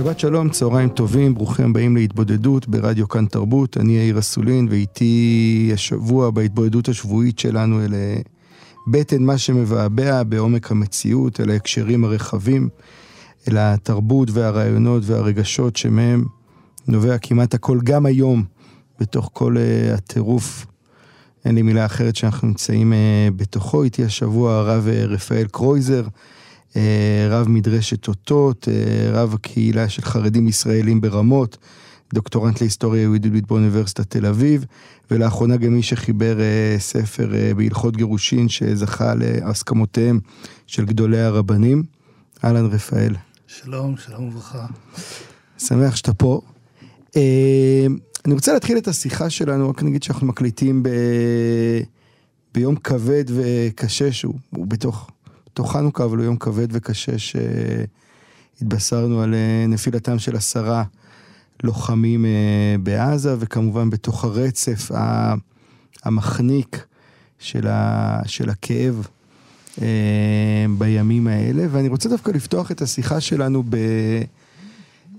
שבת שלום, צהריים טובים, ברוכים הבאים להתבודדות ברדיו כאן תרבות. אני יאיר אסולין, ואיתי השבוע בהתבודדות השבועית שלנו אל אה, בטן מה שמבעבע בעומק המציאות, אל ההקשרים הרחבים, אל התרבות והרעיונות והרגשות שמהם נובע כמעט הכל, גם היום, בתוך כל uh, הטירוף. אין לי מילה אחרת שאנחנו נמצאים uh, בתוכו. איתי השבוע הרב uh, רפאל קרויזר. אה, רב מדרשת אותות, אה, רב הקהילה של חרדים ישראלים ברמות, דוקטורנט להיסטוריה יהודית באוניברסיטת תל אביב, ולאחרונה גם מי שחיבר אה, ספר בהלכות גירושין שזכה להסכמותיהם של גדולי הרבנים. אהלן רפאל. שלום, שלום וברכה. שמח שאתה פה. אני רוצה להתחיל את השיחה שלנו, רק נגיד שאנחנו מקליטים ב... ביום כבד וקשה שהוא בתוך בתוך חנוכה, אבל הוא יום כבד וקשה שהתבשרנו על אה, נפילתם של עשרה לוחמים אה, בעזה, וכמובן בתוך הרצף המחניק של, ה, של הכאב אה, בימים האלה. ואני רוצה דווקא לפתוח את השיחה שלנו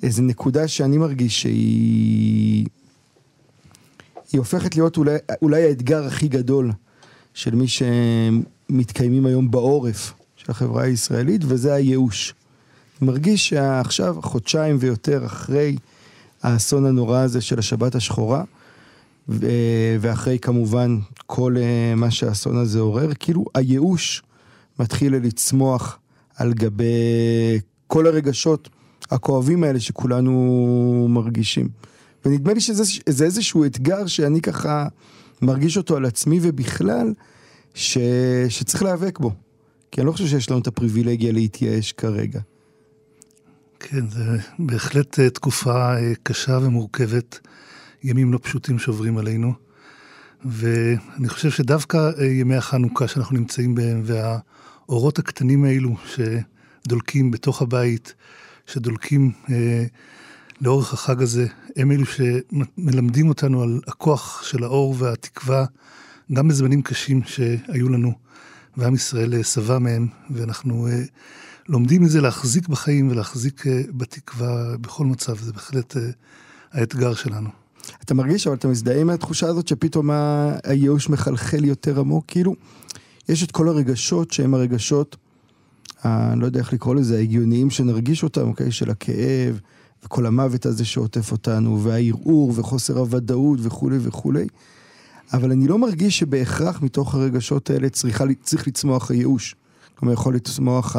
באיזה נקודה שאני מרגיש שהיא... היא הופכת להיות אולי, אולי האתגר הכי גדול של מי שמתקיימים היום בעורף של החברה הישראלית, וזה הייאוש. מרגיש שעכשיו, חודשיים ויותר אחרי האסון הנורא הזה של השבת השחורה, ואחרי כמובן כל אה, מה שהאסון הזה עורר, כאילו הייאוש מתחיל לצמוח על גבי כל הרגשות הכואבים האלה שכולנו מרגישים. ונדמה לי שזה איזשהו אתגר שאני ככה מרגיש אותו על עצמי ובכלל, ש, שצריך להיאבק בו. כי אני לא חושב שיש לנו את הפריבילגיה להתייאש כרגע. כן, זו בהחלט אה, תקופה אה, קשה ומורכבת, ימים לא פשוטים שעוברים עלינו, ואני חושב שדווקא אה, ימי החנוכה שאנחנו נמצאים בהם, והאורות הקטנים האלו שדולקים בתוך הבית, שדולקים אה, לאורך החג הזה, הם אלו שמלמדים אותנו על הכוח של האור והתקווה, גם בזמנים קשים שהיו לנו. ועם ישראל שבע מהם, ואנחנו uh, לומדים מזה להחזיק בחיים ולהחזיק uh, בתקווה בכל מצב, זה בהחלט האתגר שלנו. אתה מרגיש, אבל אתה מזדהה עם התחושה הזאת שפתאום הייאוש מחלחל יותר עמוק? כאילו, יש את כל הרגשות שהם הרגשות, אני לא יודע איך לקרוא לזה, ההגיוניים שנרגיש אותם, אוקיי? של הכאב, וכל המוות הזה שעוטף אותנו, והערעור, וחוסר הוודאות, וכולי וכולי. אבל אני לא מרגיש שבהכרח מתוך הרגשות האלה צריכה, צריך לצמוח הייאוש. כלומר, יכול לצמוח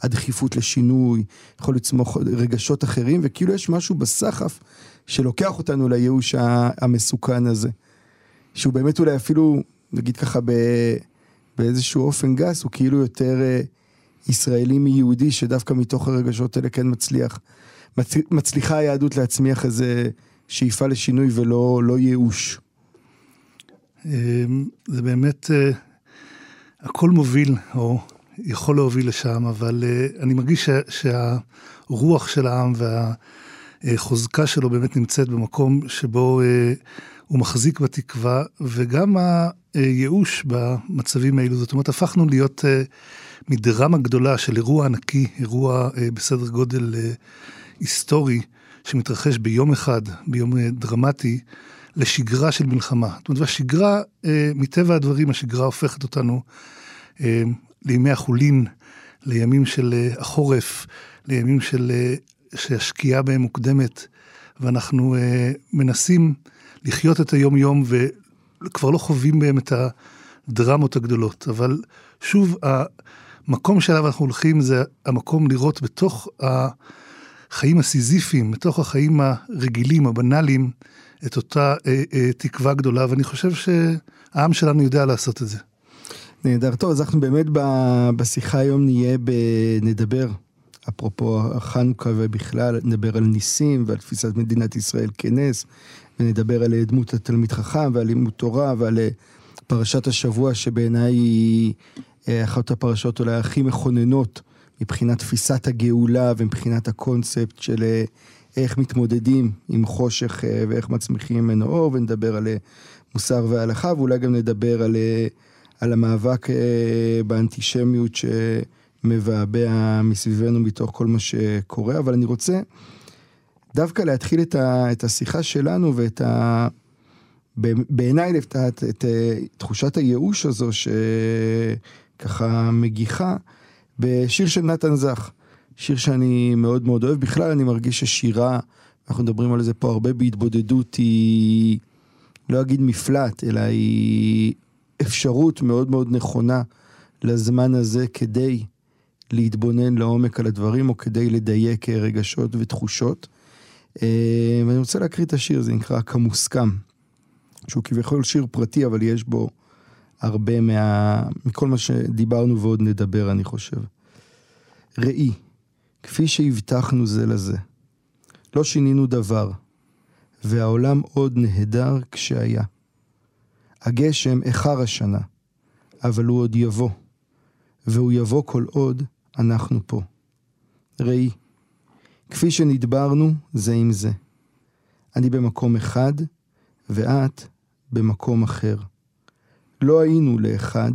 הדחיפות לשינוי, יכול לצמוח רגשות אחרים, וכאילו יש משהו בסחף שלוקח אותנו לייאוש המסוכן הזה. שהוא באמת אולי אפילו, נגיד ככה ב, באיזשהו אופן גס, הוא כאילו יותר אה, ישראלי מיהודי, שדווקא מתוך הרגשות האלה כן מצליח, מצ, מצליחה היהדות להצמיח איזה שאיפה לשינוי ולא לא ייאוש. אמ, זה באמת, אה, הכל מוביל, או יכול להוביל לשם, אבל אה, אני מרגיש שהרוח של העם והחוזקה שלו באמת נמצאת במקום שבו אה, הוא מחזיק בתקווה, וגם הייאוש במצבים האלו. זאת אומרת, הפכנו להיות מדרמה גדולה של אירוע ענקי, אירוע בסדר גודל היסטורי, שמתרחש ביום אחד, ביום דרמטי. לשגרה של מלחמה. זאת אומרת, והשגרה, אה, מטבע הדברים, השגרה הופכת אותנו אה, לימי החולין, לימים של אה, החורף, לימים של, שהשקיעה בהם מוקדמת, ואנחנו מנסים לחיות את היום-יום וכבר לא חווים בהם את הדרמות הגדולות. אבל שוב, המקום שאליו אנחנו הולכים זה המקום לראות בתוך החיים הסיזיפיים, בתוך החיים הרגילים, הבנאליים, את אותה אה, אה, תקווה גדולה, ואני חושב שהעם שלנו יודע לעשות את זה. נהדר. טוב, אז אנחנו באמת בשיחה היום נהיה, ב... נדבר, אפרופו החנוכה ובכלל, נדבר על ניסים ועל תפיסת מדינת ישראל כנס, ונדבר על דמות התלמיד חכם ועל לימוד תורה ועל אה, פרשת השבוע, שבעיניי היא אה, אחת הפרשות אולי הכי מכוננות מבחינת תפיסת הגאולה ומבחינת הקונספט של אה, איך מתמודדים עם חושך ואיך מצמיחים ממנו אור, ונדבר על מוסר והלכה, ואולי גם נדבר על... על המאבק אה, באנטישמיות שמבעבע מסביבנו מתוך כל מה שקורה, אבל אני רוצה דווקא להתחיל את, ה, את השיחה שלנו ואת ה... בעיניי את, את תחושת הייאוש הזו שככה מגיחה בשיר של נתן זך. שיר שאני מאוד מאוד אוהב. בכלל אני מרגיש ששירה, אנחנו מדברים על זה פה הרבה בהתבודדות, היא לא אגיד מפלט, אלא היא אפשרות מאוד מאוד נכונה לזמן הזה כדי להתבונן לעומק על הדברים, או כדי לדייק רגשות ותחושות. אה, ואני רוצה להקריא את השיר, זה נקרא כמוסכם, שהוא כביכול שיר פרטי, אבל יש בו הרבה מה... מכל מה שדיברנו ועוד נדבר, אני חושב. ראי, כפי שהבטחנו זה לזה, לא שינינו דבר, והעולם עוד נהדר כשהיה. הגשם איחר השנה, אבל הוא עוד יבוא, והוא יבוא כל עוד אנחנו פה. ראי, כפי שנדברנו זה עם זה. אני במקום אחד, ואת במקום אחר. לא היינו לאחד,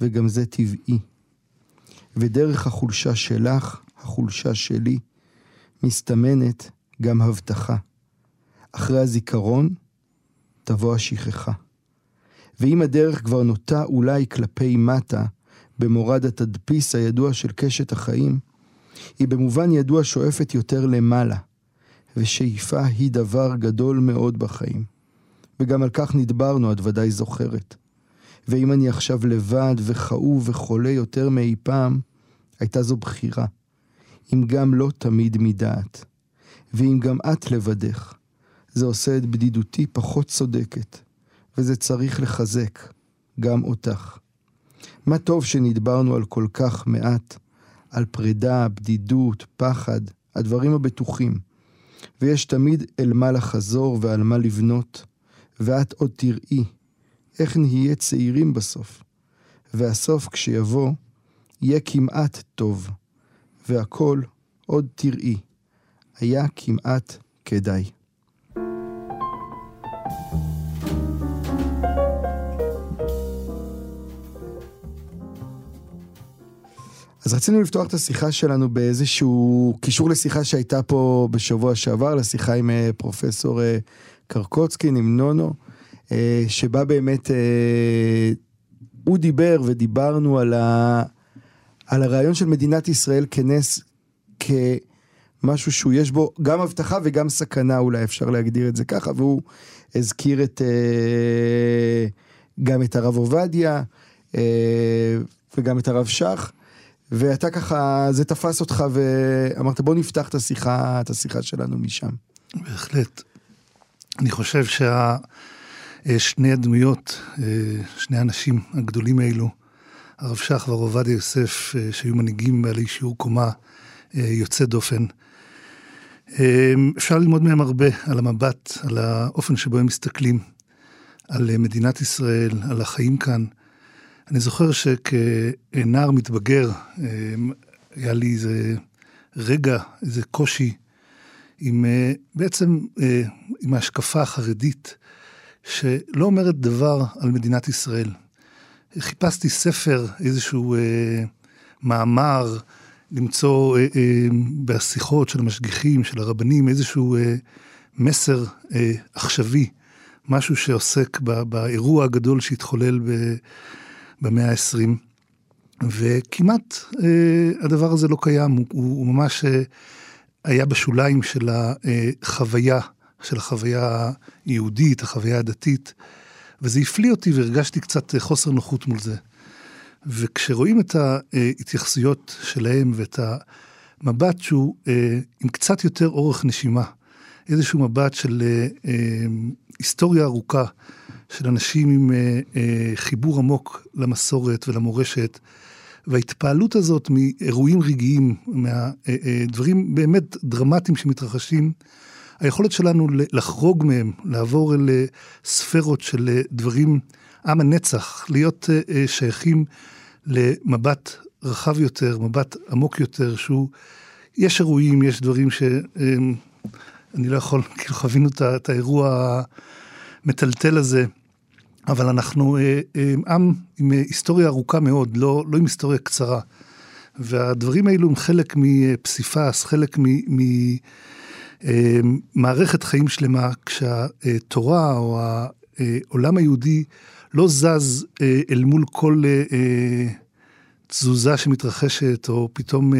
וגם זה טבעי. ודרך החולשה שלך, החולשה שלי, מסתמנת גם הבטחה. אחרי הזיכרון תבוא השכחה. ואם הדרך כבר נוטה אולי כלפי מטה, במורד התדפיס הידוע של קשת החיים, היא במובן ידוע שואפת יותר למעלה, ושאיפה היא דבר גדול מאוד בחיים. וגם על כך נדברנו, את ודאי זוכרת. ואם אני עכשיו לבד וכאוב וחולה יותר מאי פעם, הייתה זו בחירה. אם גם לא תמיד מדעת. ואם גם את לבדך, זה עושה את בדידותי פחות צודקת. וזה צריך לחזק גם אותך. מה טוב שנדברנו על כל כך מעט, על פרידה, בדידות, פחד, הדברים הבטוחים. ויש תמיד אל מה לחזור ועל מה לבנות, ואת עוד תראי איך נהיה צעירים בסוף. והסוף כשיבוא, יהיה כמעט טוב, והכל עוד תראי, היה כמעט כדאי. אז רצינו לפתוח את השיחה שלנו באיזשהו קישור לשיחה שהייתה פה בשבוע שעבר, לשיחה עם אה, פרופסור אה, קרקוצקין, עם נונו, אה, שבה באמת הוא דיבר ודיברנו על, ה, על הרעיון של מדינת ישראל כנס, כמשהו שהוא יש בו גם הבטחה וגם סכנה, אולי אפשר להגדיר את זה ככה, והוא הזכיר את, גם את הרב עובדיה וגם את הרב שך. ואתה ככה, זה תפס אותך ואמרת בוא נפתח את השיחה, את השיחה שלנו משם. בהחלט. אני חושב ששני הדמויות, אה, שני האנשים הגדולים האלו, הרב שך והרב עובדיה יוסף, אה, שהיו מנהיגים בעלי שיעור קומה אה, יוצא דופן, אפשר ללמוד מהם הרבה על המבט, על האופן שבו הם מסתכלים על מדינת ישראל, על החיים כאן. אני זוכר שכנער מתבגר, אמ, היה לי איזה רגע, איזה קושי עם, אה, בעצם אה, עם ההשקפה החרדית, שלא אומרת דבר על מדינת ישראל. חיפשתי ספר, איזשהו אה, מאמר, למצוא אה, אה, בשיחות של המשגיחים, של הרבנים, איזשהו אה, מסר אה, עכשווי, משהו שעוסק באירוע הגדול שהתחולל ב... במאה ה-20, וכמעט אה, הדבר הזה לא קיים, הוא, הוא ממש אה, היה בשוליים של החוויה, של החוויה היהודית, החוויה הדתית, וזה הפליא אותי והרגשתי קצת חוסר נוחות מול זה. וכשרואים את ההתייחסויות שלהם ואת המבט שהוא אה, עם קצת יותר אורך נשימה, איזשהו מבט של אה, אה, היסטוריה ארוכה של אנשים עם אה, אה, חיבור עמוק למסורת ולמורשת, וההתפעלות הזאת מאירועים רגעיים, מהדברים אה, באמת דרמטיים שמתרחשים, היכולת שלנו לחרוג מהם, לעבור אל ספרות של דברים עם הנצח, להיות שייכים למבט רחב יותר, מבט עמוק יותר, שהוא, יש אירועים, יש דברים ש... אני לא יכול, כאילו חווינו את האירוע המטלטל הזה, אבל אנחנו אה, אה, עם עם היסטוריה ארוכה מאוד, לא, לא עם היסטוריה קצרה. והדברים האלו הם חלק מפסיפס, חלק ממערכת אה, חיים שלמה, כשהתורה או העולם היהודי לא זז אל מול כל תזוזה שמתרחשת, או פתאום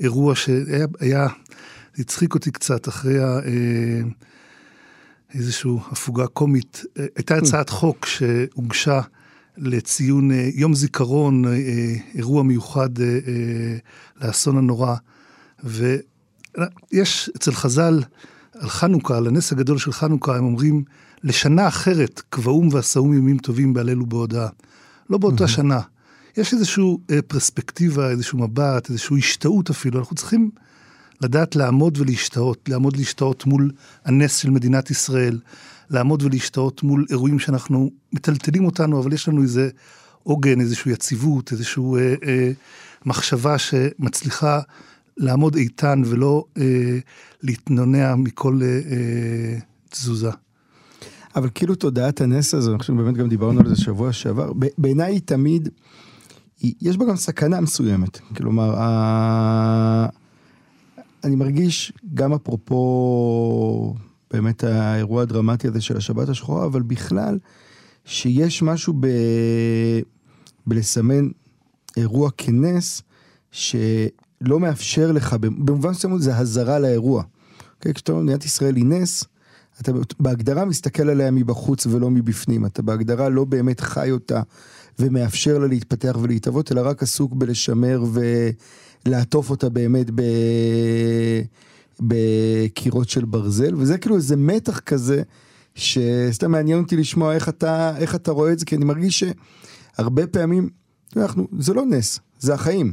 אירוע שהיה הצחיק אותי קצת אחרי ה... אה, איזושהי הפוגה קומית. אה, הייתה hmm. הצעת חוק שהוגשה לציון אה, יום זיכרון, אירוע מיוחד לאסון הנורא. ויש אצל חז"ל, על חנוכה, על הנס הגדול של חנוכה, הם אומרים, לשנה אחרת קבעום ועשאום ימים טובים בהלל ובהודאה. לא באותה mm-hmm. שנה. יש איזושהי פרספקטיבה, איזשהו מבט, איזושהי השתאות אפילו. אנחנו צריכים לדעת לעמוד ולהשתאות, לעמוד ולהשתאות מול הנס של מדינת ישראל, לעמוד ולהשתאות מול אירועים שאנחנו מטלטלים אותנו, אבל יש לנו איזה עוגן, איזושהי יציבות, איזושהי אה, אה, מחשבה שמצליחה לעמוד איתן ולא אה, להתנונע מכל אה, אה, תזוזה. אבל כאילו תודעת הנס הזו, אני חושב שבאמת גם דיברנו על זה שבוע שעבר, בעיניי היא תמיד, יש בה גם סכנה מסוימת. כלומר, אני מרגיש, גם אפרופו באמת האירוע הדרמטי הזה של השבת השחורה, אבל בכלל, שיש משהו ב... בלסמן אירוע כנס, שלא מאפשר לך, במובן מסוים זה הזרה לאירוע. Okay, אוקיי? כשאתה אומר מדינת ישראל היא נס, אתה בהגדרה מסתכל עליה מבחוץ ולא מבפנים, אתה בהגדרה לא באמת חי אותה ומאפשר לה להתפתח ולהתהוות, אלא רק עסוק בלשמר ו... לעטוף אותה באמת ב... בקירות של ברזל, וזה כאילו איזה מתח כזה, שסתם מעניין אותי לשמוע איך אתה, איך אתה רואה את זה, כי אני מרגיש שהרבה פעמים, אנחנו, זה לא נס, זה החיים.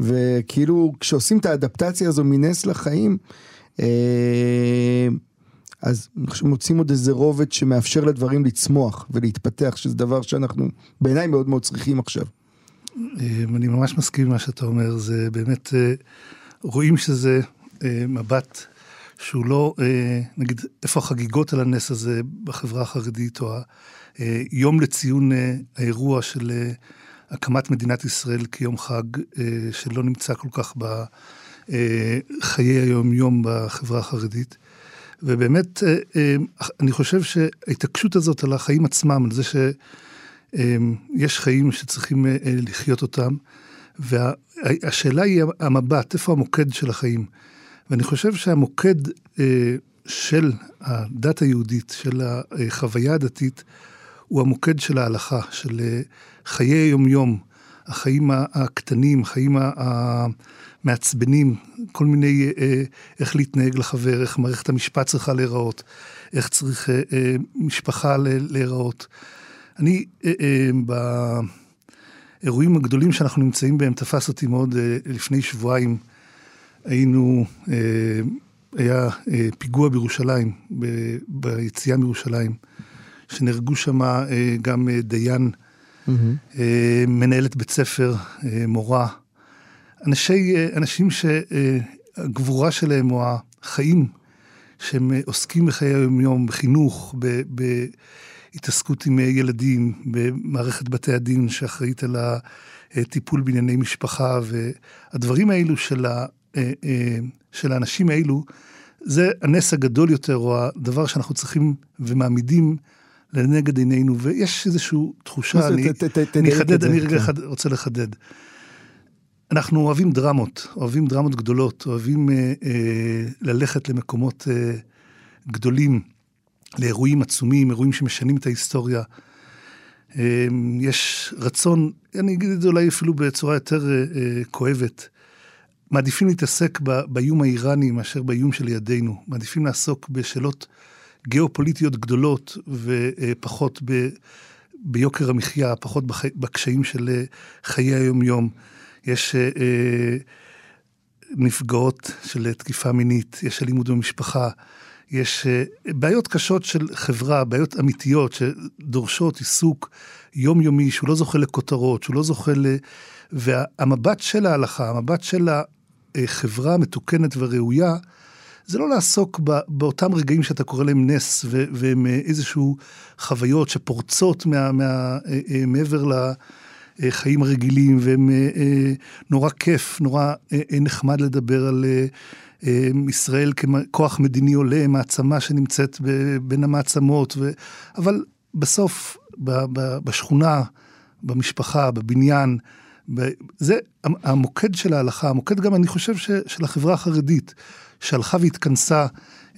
וכאילו, כשעושים את האדפטציה הזו מנס לחיים, אה, אז מוצאים עוד איזה רובד שמאפשר לדברים לצמוח ולהתפתח, שזה דבר שאנחנו בעיניי מאוד מאוד צריכים עכשיו. אמ, אני ממש מסכים עם מה שאתה אומר, זה באמת, אה, רואים שזה אה, מבט שהוא לא, אה, נגיד, איפה החגיגות על הנס הזה בחברה החרדית, או היום לציון האירוע של הקמת מדינת ישראל כיום חג, שלא נמצא כל כך בחיי היום-יום בחברה החרדית. ובאמת, אני חושב שההתעקשות הזאת על החיים עצמם, על זה ש... אמ, יש חיים שצריכים אה, אה, לחיות אותם, והשאלה היא המבט, איפה המוקד של החיים. ואני חושב שהמוקד אה, של הדת היהודית, של החוויה הדתית, הוא המוקד של ההלכה, של חיי יום-יום, החיים הקטנים, החיים המעצבנים, כל מיני, איך להתנהג לחבר, איך מערכת המשפט צריכה להיראות, איך צריך משפחה להיראות. אני, אה, אה, באירועים הגדולים שאנחנו נמצאים בהם, תפס אותי מאוד אה, לפני שבועיים. היינו, היה פיגוע בירושלים, ביציאה מירושלים, שנהרגו שם גם דיין, mm-hmm. מנהלת בית ספר, מורה, אנשי, אנשים שהגבורה שלהם או החיים שהם עוסקים בחיי היום-יום, בחינוך, ב, ב, התעסקות עם ילדים במערכת בתי הדין שאחראית על הטיפול בענייני משפחה, והדברים האלו של, ה, אה, אה, של האנשים האלו, זה הנס הגדול יותר, או הדבר שאנחנו צריכים ומעמידים לנגד עינינו, ויש איזושהי תחושה, אני, אני אחדד, אני רגע אחד רוצה לחדד. אנחנו אוהבים דרמות, אוהבים דרמות גדולות, אוהבים אה, אה, ללכת למקומות אה, גדולים. לאירועים עצומים, אירועים שמשנים את ההיסטוריה. יש רצון, אני אגיד את זה אולי אפילו בצורה יותר אה, כואבת, מעדיפים להתעסק באיום האיראני מאשר באיום שלידינו. מעדיפים לעסוק בשאלות גיאופוליטיות גדולות ופחות ב, ביוקר המחיה, פחות בקשיים של חיי היום-יום. יש נפגעות של תקיפה מינית, יש אלימות במשפחה, יש בעיות קשות של חברה, בעיות אמיתיות שדורשות עיסוק יומיומי, שהוא לא זוכה לכותרות, שהוא לא זוכה ל... והמבט של ההלכה, המבט של החברה המתוקנת והראויה, זה לא לעסוק באותם רגעים שאתה קורא להם נס, והם איזשהו חוויות שפורצות מה, מה, אה, אה, מעבר לחיים הרגילים, והם אה, נורא כיף, נורא נחמד לדבר על ישראל ככוח מדיני עולה, מעצמה שנמצאת בין המעצמות, ו... אבל בסוף, בשכונה, במשפחה, בבניין, זה המוקד של ההלכה, המוקד גם, אני חושב, של החברה החרדית, שהלכה והתכנסה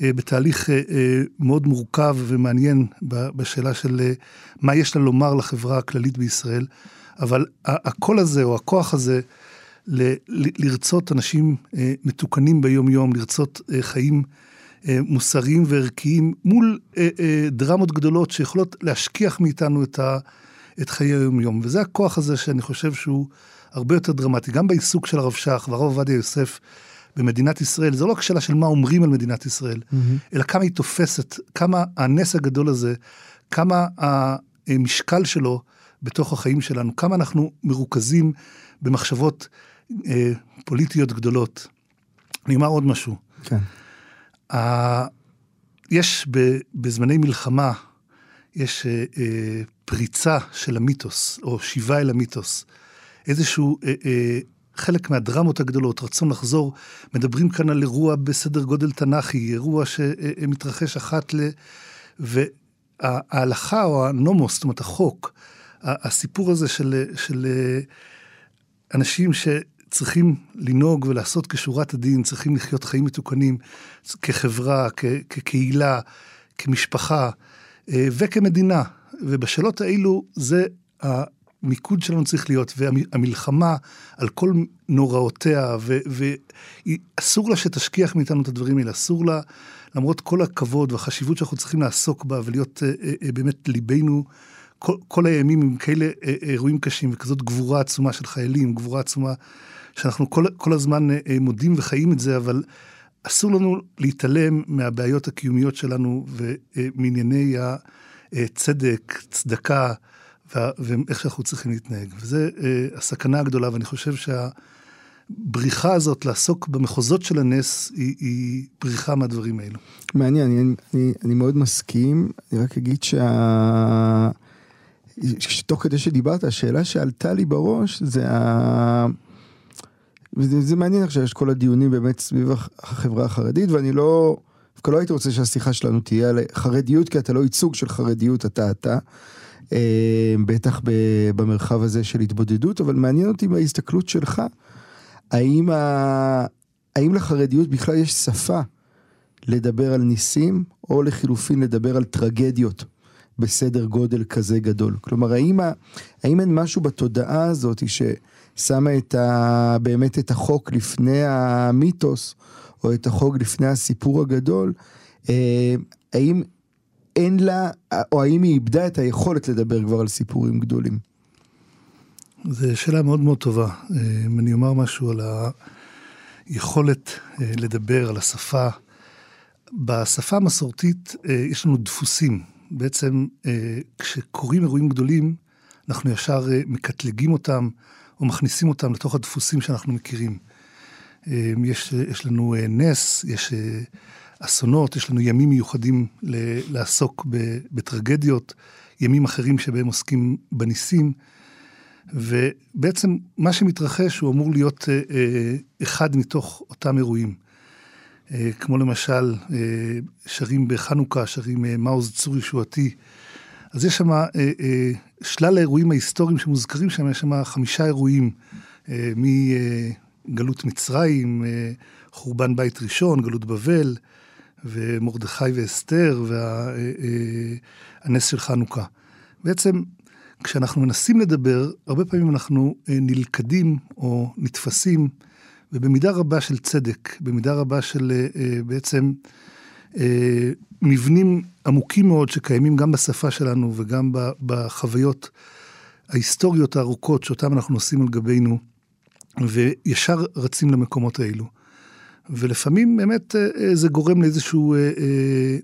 אה, בתהליך אה, אה, מאוד מורכב ומעניין בשאלה של מה יש לה לומר לחברה הכללית בישראל, אבל הקול הזה, או הכוח הזה, לרצות אנשים מתוקנים ביום-יום, לרצות חיים מוסריים וערכיים מול דרמות גדולות שיכולות להשכיח מאיתנו את ה... את חיי היום-יום. וזה הכוח הזה שאני חושב שהוא הרבה יותר דרמטי. גם בעיסוק של הרב שך והרב עובדיה יוסף במדינת ישראל, זו לא רק שאלה של מה אומרים על מדינת ישראל, mm-hmm. אלא כמה היא תופסת, כמה הנס הגדול הזה, כמה המשקל שלו בתוך החיים שלנו, כמה אנחנו מרוכזים במחשבות אה, פוליטיות גדולות. אני אומר עוד משהו. כן. ה... יש בזמני מלחמה, יש אה, אה, פריצה של המיתוס, או שיבה אל המיתוס. איזשהו אה, אה, חלק מהדרמות הגדולות, רצון לחזור, מדברים כאן על אירוע בסדר גודל תנ"כי, אירוע שמתרחש אחת ל... וההלכה או הנומוס, זאת אומרת החוק, הסיפור הזה של, של אה, אנשים שצריכים לנהוג ולעשות כשורת הדין, צריכים לחיות חיים מתוקנים כחברה, כ, כקהילה, כמשפחה אה, וכמדינה. ובשאלות האלו זה המיקוד שלנו צריך להיות, והמלחמה על כל נוראותיה, ואסור לה שתשכיח מאיתנו את הדברים האלה, אסור לה, למרות כל הכבוד והחשיבות שאנחנו צריכים לעסוק בה ולהיות אה, אה, אה, באמת ליבנו כל, כל הימים עם כאלה אירועים קשים וכזאת גבורה עצומה של חיילים, גבורה עצומה שאנחנו כל, כל הזמן מודים וחיים את זה, אבל אסור לנו להתעלם מהבעיות הקיומיות שלנו ומענייני ה... אה, צדקה, ואיך שאנחנו צריכים להתנהג. וזה אה, הסכנה הגדולה, ואני חושב שהבריחה הזאת לעסוק במחוזות של הנס היא, היא בריחה מהדברים האלו. מעניין, אני, אני, אני מאוד מסכים, אני רק אגיד שה... שתוך כדי שדיברת, השאלה שעלתה לי בראש זה ה... וזה זה מעניין עכשיו, יש כל הדיונים באמת סביב החברה החרדית, ואני לא... דווקא לא הייתי רוצה שהשיחה שלנו תהיה על חרדיות, כי אתה לא ייצוג של חרדיות, אתה אתה. אה, בטח במרחב הזה של התבודדות, אבל מעניין אותי מההסתכלות שלך, האם, ה... האם לחרדיות בכלל יש שפה לדבר על ניסים, או לחילופין לדבר על טרגדיות בסדר גודל כזה גדול? כלומר, האם, ה... האם אין משהו בתודעה הזאת ששמה את ה... באמת את החוק לפני המיתוס, או את החוג לפני הסיפור הגדול, אה, האם אין לה, או האם היא איבדה את היכולת לדבר כבר על סיפורים גדולים? זו שאלה מאוד מאוד טובה. אה, אם אני אומר משהו על היכולת אה, לדבר, על השפה, בשפה המסורתית יש לנו דפוסים. בעצם כשקורים אירועים גדולים, אנחנו ישר מקטלגים אותם או מכניסים אותם לתוך הדפוסים שאנחנו מכירים. יש, יש לנו אה, נס, יש אה, אסונות, יש לנו ימים מיוחדים לעסוק בטרגדיות, ימים אחרים שבהם עוסקים בניסים. ובעצם מה שמתרחש הוא אמור להיות אה, אחד מתוך אותם אירועים. כמו למשל, שרים בחנוכה, שרים מעוז צור ישועתי. אז יש שם שלל האירועים ההיסטוריים שמוזכרים שם, יש שם חמישה אירועים, גלות מצרים, אה, חורבן בית ראשון, גלות בבל, ומרדכי ואסתר, והנס אה, של חנוכה. בעצם, כשאנחנו מנסים לדבר, הרבה פעמים אנחנו אה, נלכדים או נתפסים, ובמידה רבה של צדק, במידה רבה של בעצם אה, מבנים עמוקים מאוד שקיימים גם בשפה שלנו וגם בחוויות ההיסטוריות הארוכות שאותן אנחנו נושאים על גבינו, וישר רצים למקומות האלו. ולפעמים באמת אה, אה, זה גורם לאיזשהו אה,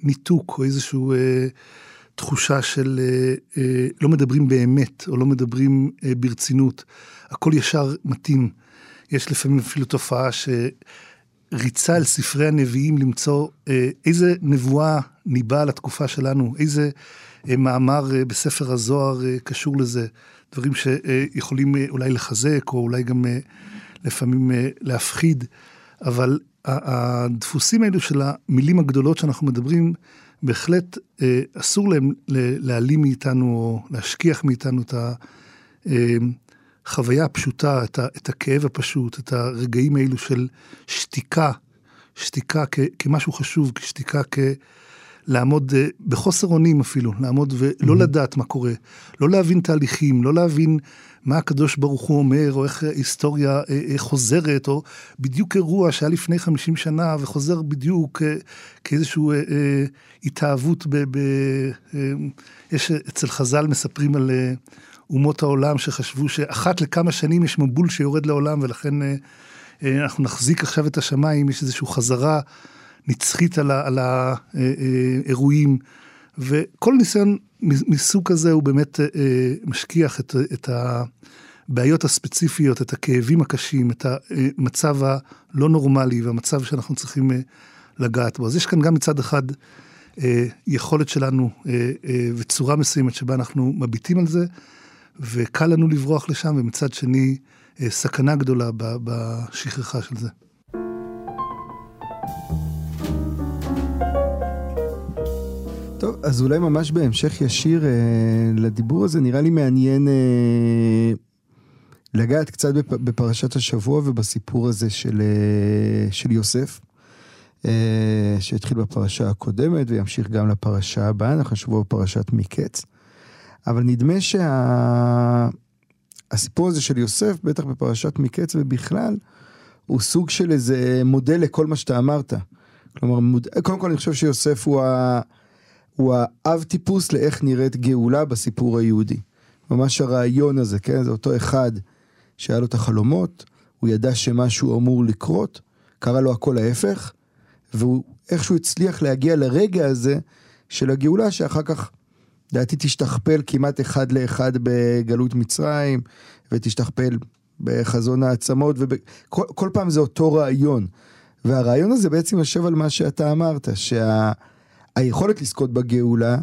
ניתוק או איזשהו תחושה של לא מדברים באמת או לא מדברים ברצינות. הכל ישר מתאים. יש לפעמים אפילו תופעה שריצה על ספרי הנביאים למצוא איזה נבואה ניבאה לתקופה שלנו, איזה מאמר בספר הזוהר קשור לזה. דברים שיכולים אולי לחזק או אולי גם לפעמים להפחיד. אבל הדפוסים האלו של המילים הגדולות שאנחנו מדברים, בהחלט אה, אסור להם להעלים מאיתנו או להשכיח מאיתנו את החוויה אה, הפשוטה, את, ה, את הכאב הפשוט, את הרגעים האלו של שתיקה, שתיקה כ, כמשהו חשוב, שתיקה כ... לעמוד אה, בחוסר אונים אפילו, לעמוד ולא mm-hmm. לדעת מה קורה, לא להבין תהליכים, לא להבין מה הקדוש ברוך הוא אומר, או איך היסטוריה אה, אה, חוזרת, או בדיוק אירוע שהיה לפני 50 שנה וחוזר בדיוק אה, כאיזושהי התאהבות, ב, ב, יש אצל חז"ל מספרים על אומות העולם שחשבו שאחת לכמה שנים יש מבול שיורד לעולם ולכן אנחנו נחזיק עכשיו את השמיים, יש איזושהי חזרה נצחית על האירועים. וכל ניסיון מסוג כזה הוא באמת אה, משכיח את, את הבעיות הספציפיות, את הכאבים הקשים, את המצב הלא נורמלי והמצב שאנחנו צריכים אה, לגעת בו. אז יש כאן גם מצד אחד אה, יכולת שלנו אה, אה, וצורה מסוימת שבה אנחנו מביטים על זה, וקל לנו לברוח לשם, ומצד שני אה, סכנה גדולה בשכחה של זה. אז אולי ממש בהמשך ישיר אה, לדיבור הזה, נראה לי מעניין אה, לגעת קצת בפ, בפרשת השבוע ובסיפור הזה של, אה, של יוסף, אה, שהתחיל בפרשה הקודמת וימשיך גם לפרשה הבאה, אנחנו שבוע בפרשת מקץ. אבל נדמה שהסיפור שה... הזה של יוסף, בטח בפרשת מקץ ובכלל, הוא סוג של איזה מודל לכל מה שאתה אמרת. כלומר, מוד... קודם כל אני חושב שיוסף הוא ה... הוא האב טיפוס לאיך נראית גאולה בסיפור היהודי. ממש הרעיון הזה, כן? זה אותו אחד שהיה לו את החלומות, הוא ידע שמשהו אמור לקרות, קרה לו הכל ההפך, והוא איכשהו הצליח להגיע לרגע הזה של הגאולה, שאחר כך, לדעתי, תשתכפל כמעט אחד לאחד בגלות מצרים, ותשתכפל בחזון העצמות, וכל פעם זה אותו רעיון. והרעיון הזה בעצם יושב על מה שאתה אמרת, שה... היכולת לזכות בגאולה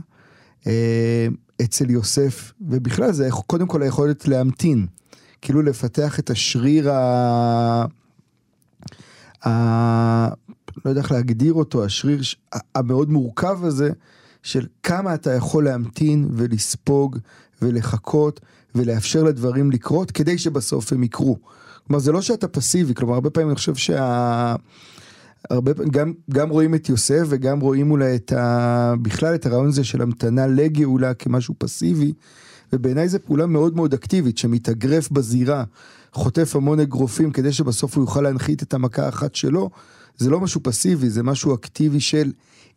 אה, אצל יוסף, ובכלל זה קודם כל היכולת להמתין, כאילו לפתח את השריר ה... ה... לא יודע איך להגדיר אותו, השריר המאוד מורכב הזה, של כמה אתה יכול להמתין ולספוג ולחכות ולאפשר לדברים לקרות כדי שבסוף הם יקרו. כלומר זה לא שאתה פסיבי, כלומר הרבה פעמים אני חושב שה... הרבה פעמים, גם, גם רואים את יוסף וגם רואים אולי את ה... בכלל את הרעיון הזה של המתנה לגאולה כמשהו פסיבי, ובעיניי זו פעולה מאוד מאוד אקטיבית, שמתאגרף בזירה, חוטף המון אגרופים כדי שבסוף הוא יוכל להנחית את המכה האחת שלו, זה לא משהו פסיבי, זה משהו אקטיבי של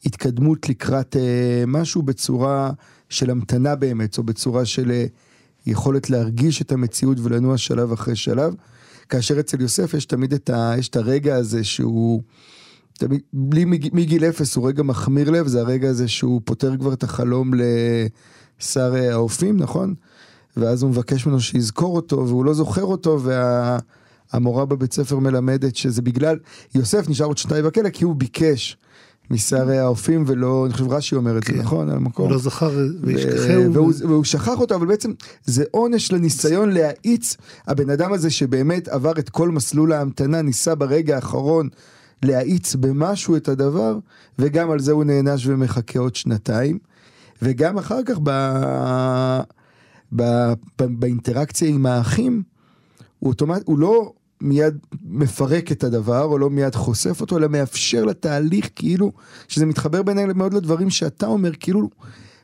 התקדמות לקראת אה, משהו בצורה של המתנה באמת, או בצורה של אה, יכולת להרגיש את המציאות ולנוע שלב אחרי שלב. כאשר אצל יוסף יש תמיד את, ה, יש את הרגע הזה שהוא, תמיד, בלי, מגיל אפס הוא רגע מחמיר לב, זה הרגע הזה שהוא פותר כבר את החלום לשר האופים, נכון? ואז הוא מבקש ממנו שיזכור אותו, והוא לא זוכר אותו, והמורה בבית ספר מלמדת שזה בגלל, יוסף נשאר עוד שנתיים בכלא כי הוא ביקש. משערי האופים ולא, אני חושב רש"י אומר את זה, כן. נכון? על המקום. לא זכר וישכחהו. והוא שכח אותו, אבל בעצם זה עונש לניסיון להאיץ הבן אדם הזה שבאמת עבר את כל מסלול ההמתנה, ניסה ברגע האחרון להאיץ במשהו את הדבר, וגם על זה הוא נענש ומחכה עוד שנתיים. וגם אחר כך ב... ב... ב... באינטראקציה עם האחים, הוא אוטומט... הוא לא מיד מפרק את הדבר, או לא מיד חושף אותו, אלא מאפשר לתהליך, כאילו, שזה מתחבר בעיניי מאוד לדברים שאתה אומר, כאילו,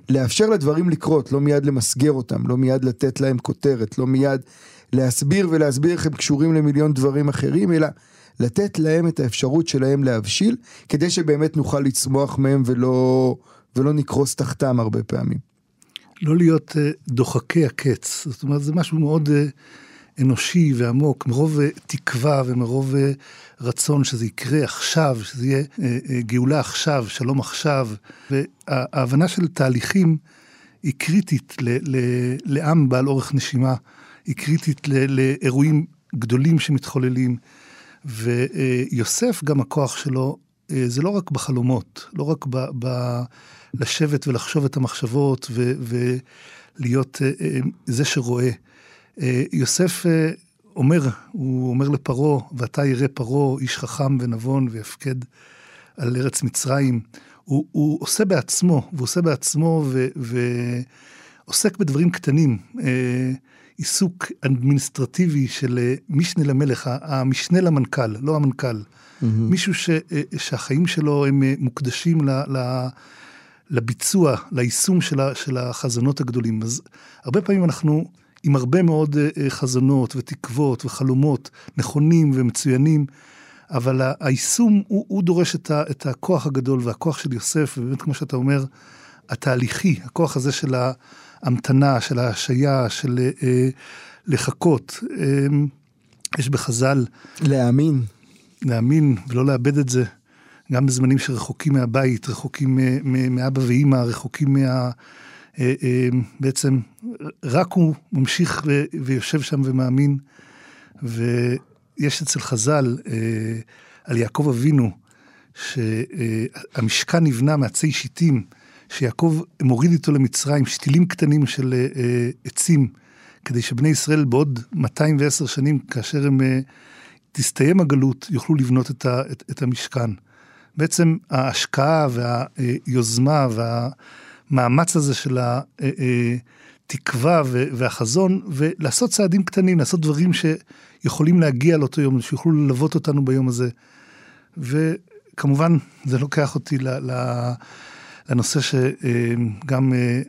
לאפשר לדברים לקרות, לא מיד למסגר אותם, לא מיד לתת להם כותרת, לא מיד להסביר ולהסביר איך הם קשורים למיליון דברים אחרים, אלא לתת להם את האפשרות שלהם להבשיל, כדי שבאמת נוכל לצמוח מהם ולא, ולא נקרוס תחתם הרבה פעמים. לא להיות uh, דוחקי הקץ, זאת אומרת זה משהו מאוד uh, אנושי ועמוק, מרוב uh, תקווה ומרוב uh, רצון שזה יקרה עכשיו, שזה יהיה uh, גאולה עכשיו, שלום עכשיו, וההבנה של תהליכים היא קריטית ל, ל, לעם בעל אורך נשימה, היא קריטית ל, לאירועים גדולים שמתחוללים, ויוסף גם הכוח שלו אה, זה לא רק בחלומות, לא רק ב, ב, לשבת ולחשוב את המחשבות ו, ולהיות אה, אה, זה שרואה. יוסף אומר, הוא אומר לפרעה, ואתה ירא פרעה, איש חכם ונבון ויפקד על ארץ מצרים. הוא, הוא עושה בעצמו, והוא עושה בעצמו ו, ועוסק בדברים קטנים. עיסוק אדמיניסטרטיבי של משנה למלך, המשנה למנכ"ל, לא המנכ"ל. Mm-hmm. מישהו ש, אה, שהחיים שלו הם אה, מוקדשים ל, ל, לביצוע, ליישום של, ה, של החזונות הגדולים. אז הרבה פעמים אנחנו עם הרבה מאוד אה, חזונות ותקוות וחלומות נכונים ומצוינים, אבל היישום הוא, הוא דורש את, ה, את הכוח הגדול והכוח של יוסף, ובאמת כמו שאתה אומר, התהליכי, הכוח הזה של ההמתנה, של ההשעיה, של אה, לחכות. אה, יש בחז"ל... להאמין. להאמין ולא לאבד את זה, גם בזמנים שרחוקים מהבית, רחוקים מאבא ואימא, רחוקים מה... אה, אה, בעצם רק הוא ממשיך ויושב שם ומאמין. ויש אצל חז"ל אה, על יעקב אבינו, שהמשכן נבנה מעצי שיטים, שיעקב מוריד איתו למצרים שתילים קטנים של עצים, כדי שבני ישראל בעוד 210 שנים, כאשר הם תסתיים הגלות, יוכלו לבנות את, המשכן. בעצם ההשקעה והיוזמה והמאמץ הזה של התקווה אה, אה, והחזון, ולעשות צעדים קטנים, לעשות דברים שיכולים להגיע לאותו יום, שיוכלו ללוות אותנו ביום הזה. וכמובן, זה לוקח אותי לנושא שגם אה,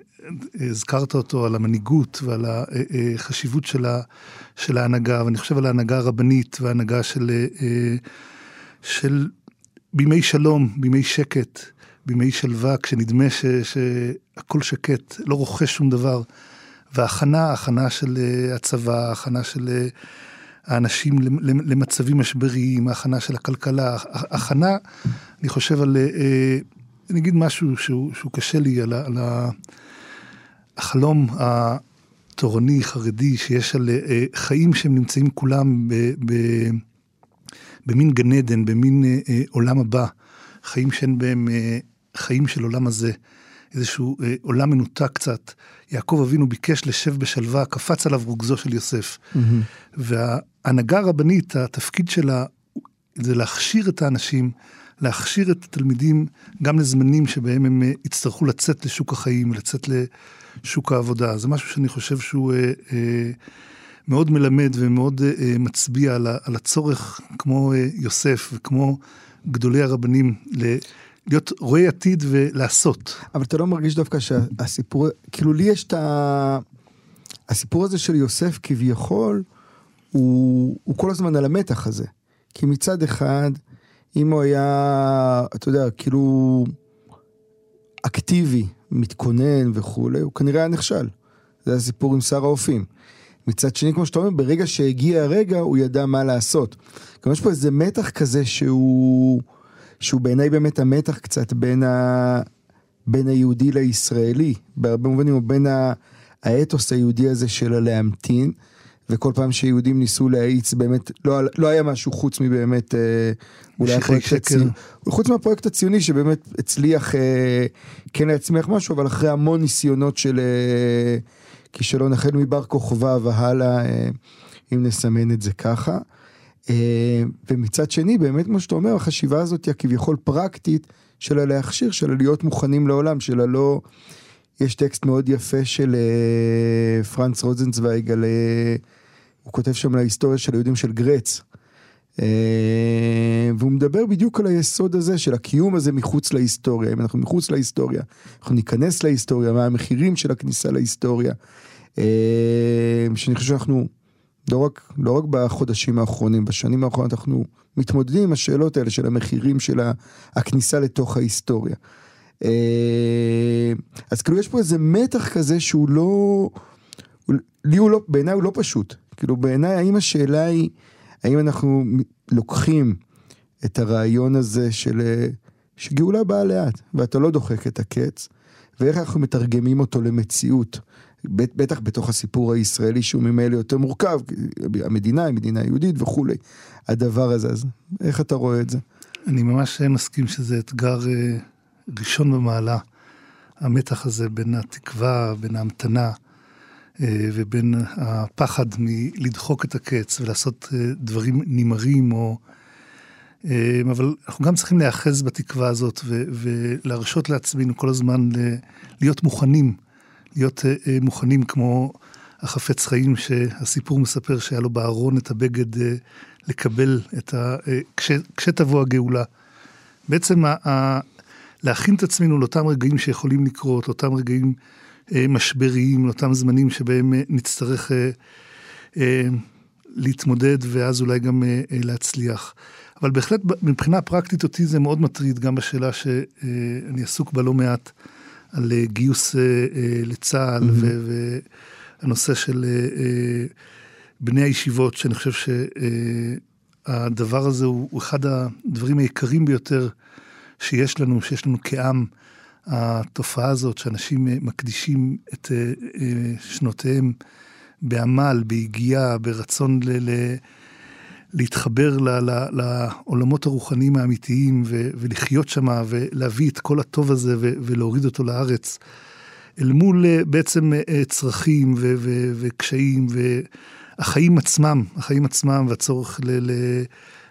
הזכרת אותו, על המנהיגות ועל החשיבות של, של ההנהגה, ואני חושב על ההנהגה הרבנית וההנהגה של, של בימי שלום, בימי שקט, בימי שלווה, כשנדמה ש, שהכל שקט, לא רוכש שום דבר. והכנה, הכנה של הצבא, הכנה של האנשים למצבים משבריים, הכנה של הכלכלה, הכנה, אני חושב על, אני אגיד משהו שהוא, שהוא קשה לי, על, על החלום התורני, חרדי, שיש על אה, חיים שהם נמצאים כולם ב, ב, במין גן עדן, במין אה, אה, עולם הבא, חיים שאין בהם חיים של עולם הזה, איזשהו עולם מנותק קצת. יעקב אבינו ביקש לשב בשלווה, קפץ עליו רוגזו של יוסף. Mm-hmm. וההנהגה הרבנית, התפקיד שלה זה להכשיר את האנשים, להכשיר את התלמידים גם לזמנים שבהם הם יצטרכו לצאת לשוק החיים, לצאת שוק העבודה. זה משהו שאני חושב שהוא אה, אה, מאוד מלמד ומאוד אה, אה, מצביע על, על הצורך, כמו אה, יוסף וכמו גדולי הרבנים, ל... להיות רואה עתיד ולעשות. אבל אתה לא מרגיש דווקא שהסיפור, כאילו לי יש את ה... הסיפור הזה של יוסף כביכול, הוא, הוא כל הזמן על המתח הזה. כי מצד אחד, אם הוא היה, אתה יודע, כאילו, אקטיבי מתכונן וכולי, הוא כנראה היה נכשל. זה הסיפור עם שר האופים. מצד שני, כמו שאתה אומר, ברגע שהגיע הרגע, הוא ידע מה לעשות. גם יש פה איזה מתח כזה שהוא, שהוא בעיניי באמת המתח קצת בין, ה, בין היהודי לישראלי, בהרבה מובנים, או בין ה, האתוס היהודי הזה של הלהמתין. וכל פעם שיהודים ניסו להאיץ באמת, לא, לא היה משהו חוץ מבאמת, אה, אולי הפרויקט הציוני, חוץ מהפרויקט הציוני שבאמת הצליח אה, כן להצמיח משהו, אבל אחרי המון ניסיונות של אה, כישלון החל מבר כוכבא והלאה, אה, אם נסמן את זה ככה. אה, ומצד שני, באמת כמו שאתה אומר, החשיבה הזאת היא הכביכול פרקטית של הלהכשיר, של להיות מוכנים לעולם, של הלא... יש טקסט מאוד יפה של אה, פרנץ רוזנצוויג על... אה, הוא כותב שם על ההיסטוריה של היהודים של גרץ. והוא מדבר בדיוק על היסוד הזה של הקיום הזה מחוץ להיסטוריה. אם אנחנו מחוץ להיסטוריה, אנחנו ניכנס להיסטוריה, מה המחירים של הכניסה להיסטוריה. שאני חושב שאנחנו לא רק, לא רק בחודשים האחרונים, בשנים האחרונות אנחנו מתמודדים עם השאלות האלה של המחירים של הכניסה לתוך ההיסטוריה. אה, אז כאילו יש פה איזה מתח כזה שהוא לא, לי הוא לא, בעיניי הוא לא פשוט. כאילו בעיניי האם השאלה היא, האם אנחנו לוקחים את הרעיון הזה של שגאולה באה לאט, ואתה לא דוחק את הקץ, ואיך אנחנו מתרגמים אותו למציאות. בטח בתוך הסיפור הישראלי שהוא ממילא יותר מורכב, המדינה היא מדינה יהודית וכולי. הדבר הזה, אז איך אתה רואה את זה? אני ממש מסכים שזה אתגר אה, ראשון במעלה, המתח הזה בין התקווה, בין ההמתנה אה, ובין הפחד מלדחוק את הקץ ולעשות אה, דברים נמהרים או... אבל אנחנו גם צריכים להיאחז בתקווה הזאת ולהרשות לעצמנו כל הזמן להיות מוכנים. להיות אה, אה, מוכנים כמו החפץ חיים שהסיפור מספר שהיה לו בארון את הבגד אה, לקבל את ה... כש, כשתבוא הגאולה. בעצם ה, להכין את עצמנו לאותם רגעים שיכולים לקרות, לאותם רגעים משבריים, לאותם זמנים שבהם נצטרך להתמודד ואז אולי גם להצליח. אבל בהחלט מבחינה פרקטית אותי זה מאוד מטריד, גם בשאלה שאני עסוק בה לא מעט. על אה, גיוס אה, אה, לצה"ל mm-hmm. והנושא של בני הישיבות, שאני חושב שהדבר הזה הוא אחד הדברים היקרים ביותר שיש לנו, שיש לנו כעם. התופעה הזאת שאנשים מקדישים את שנותיהם בעמל, ביגיעה, ברצון ל... להתחבר ל, ל, לעולמות הרוחניים האמיתיים ו, ולחיות שם ולהביא את כל הטוב הזה ו, ולהוריד אותו לארץ. אל מול אה, בעצם אה, צרכים ו, ו, וקשיים והחיים עצמם, החיים עצמם והצורך ל, ל,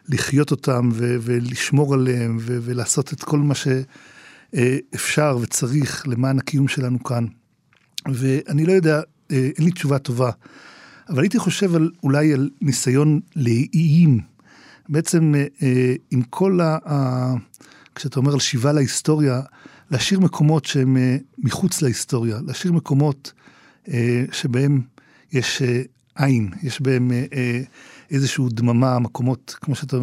לחיות אותם ו, ולשמור עליהם ו, ולעשות את כל מה שאפשר וצריך למען הקיום שלנו כאן. ואני לא יודע, אה, אין לי תשובה טובה. אבל הייתי חושב על, אולי על ניסיון לאיים. בעצם אה, אה, עם כל ה... כשאתה אומר על שיבה להיסטוריה, להשאיר מקומות שהם אה, מחוץ להיסטוריה, להשאיר מקומות שבהם יש עין, יש בהם איזושהי דממה, מקומות, כמו שאתה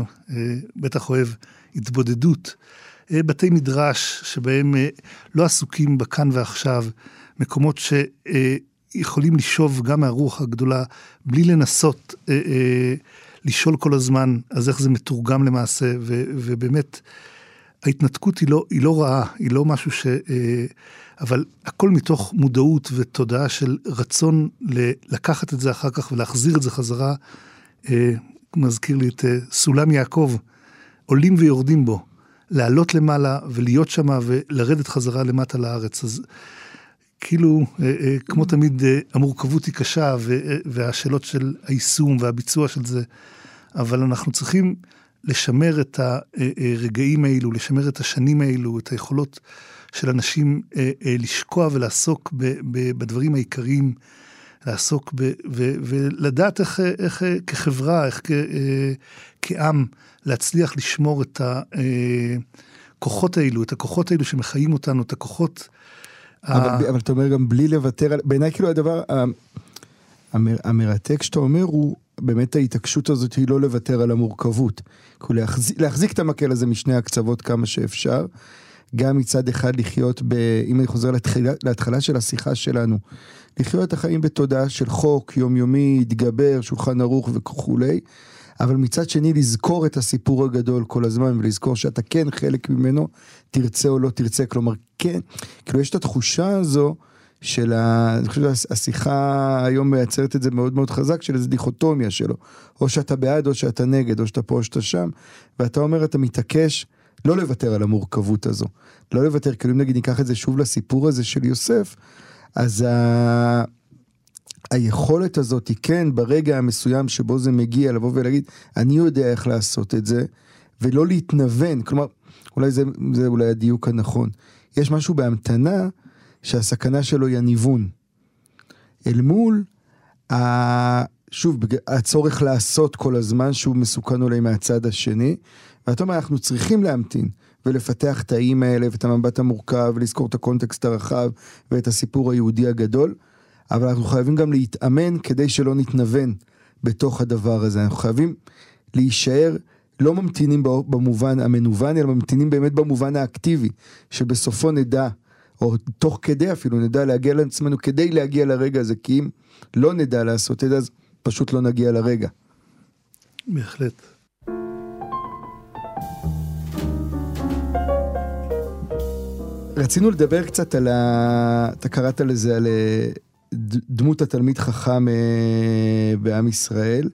בטח אוהב, התבודדות. בתי מדרש שבהם לא עסוקים בכאן ועכשיו, מקומות ש... יכולים לשאוב גם מהרוח הגדולה, בלי לנסות אה, אה, לשאול כל הזמן, אז איך זה מתורגם למעשה, ו, ובאמת, ההתנתקות היא לא, היא לא רעה, היא לא משהו ש... אה, אבל הכל מתוך מודעות ותודעה של רצון לקחת את זה אחר כך ולהחזיר את זה חזרה. אה, מזכיר לי את אה, סולם יעקב, עולים ויורדים בו, לעלות למעלה ולהיות שמה ולרדת חזרה למטה לארץ. אז כאילו, אה, אה, כמו תמיד, אה, המורכבות היא קשה, והשאלות של היישום והביצוע של זה, אבל אנחנו צריכים לשמר את הרגעים האלו, לשמר את השנים האלו, את היכולות של אנשים לשקוע ולעסוק בדברים העיקריים, לעסוק ב... ולדעת איך, איך כחברה, איך כעם, להצליח לשמור את הכוחות האלו, את הכוחות האלו שמחיים אותנו, את הכוחות... אבל. אבל אתה אומר גם בלי לוותר, בעיניי כאילו הדבר המר, המרתק שאתה אומר הוא באמת ההתעקשות הזאת היא לא לוותר על המורכבות. כאילו להחזיק, להחזיק את המקל הזה משני הקצוות כמה שאפשר. גם מצד אחד לחיות ב... אם אני חוזר להתחלה, להתחלה של השיחה שלנו, לחיות את החיים בתודעה של חוק, יומיומי, התגבר, שולחן ערוך וכולי. אבל מצד שני לזכור את הסיפור הגדול כל הזמן ולזכור שאתה כן חלק ממנו, תרצה או לא תרצה, כלומר כן, כאילו יש את התחושה הזו של ה... אני חושב שהשיחה היום מייצרת את זה מאוד מאוד חזק, של איזה דיכוטומיה שלו, או שאתה בעד או שאתה נגד, או שאתה פה או שאתה שם, ואתה אומר אתה מתעקש לא לוותר על המורכבות הזו, לא לוותר, כאילו אם נגיד ניקח את זה שוב לסיפור הזה של יוסף, אז ה... היכולת הזאת היא כן ברגע המסוים שבו זה מגיע לבוא ולהגיד אני יודע איך לעשות את זה ולא להתנוון. כלומר אולי זה, זה אולי הדיוק הנכון. יש משהו בהמתנה שהסכנה שלו היא הניוון. אל מול ה... שוב הצורך לעשות כל הזמן שהוא מסוכן אולי מהצד השני ואתה אומר אנחנו צריכים להמתין ולפתח את האיים האלה ואת המבט המורכב ולזכור את הקונטקסט הרחב ואת הסיפור היהודי הגדול אבל אנחנו חייבים גם להתאמן כדי שלא נתנוון בתוך הדבר הזה. אנחנו חייבים להישאר, לא ממתינים במובן המנוון, אלא ממתינים באמת במובן האקטיבי, שבסופו נדע, או תוך כדי אפילו נדע להגיע לעצמנו כדי להגיע לרגע הזה, כי אם לא נדע לעשות את זה, אז פשוט לא נגיע לרגע. בהחלט. רצינו לדבר קצת על ה... אתה קראת לזה על אה, דמות התלמיד חכם אה, בעם ישראל,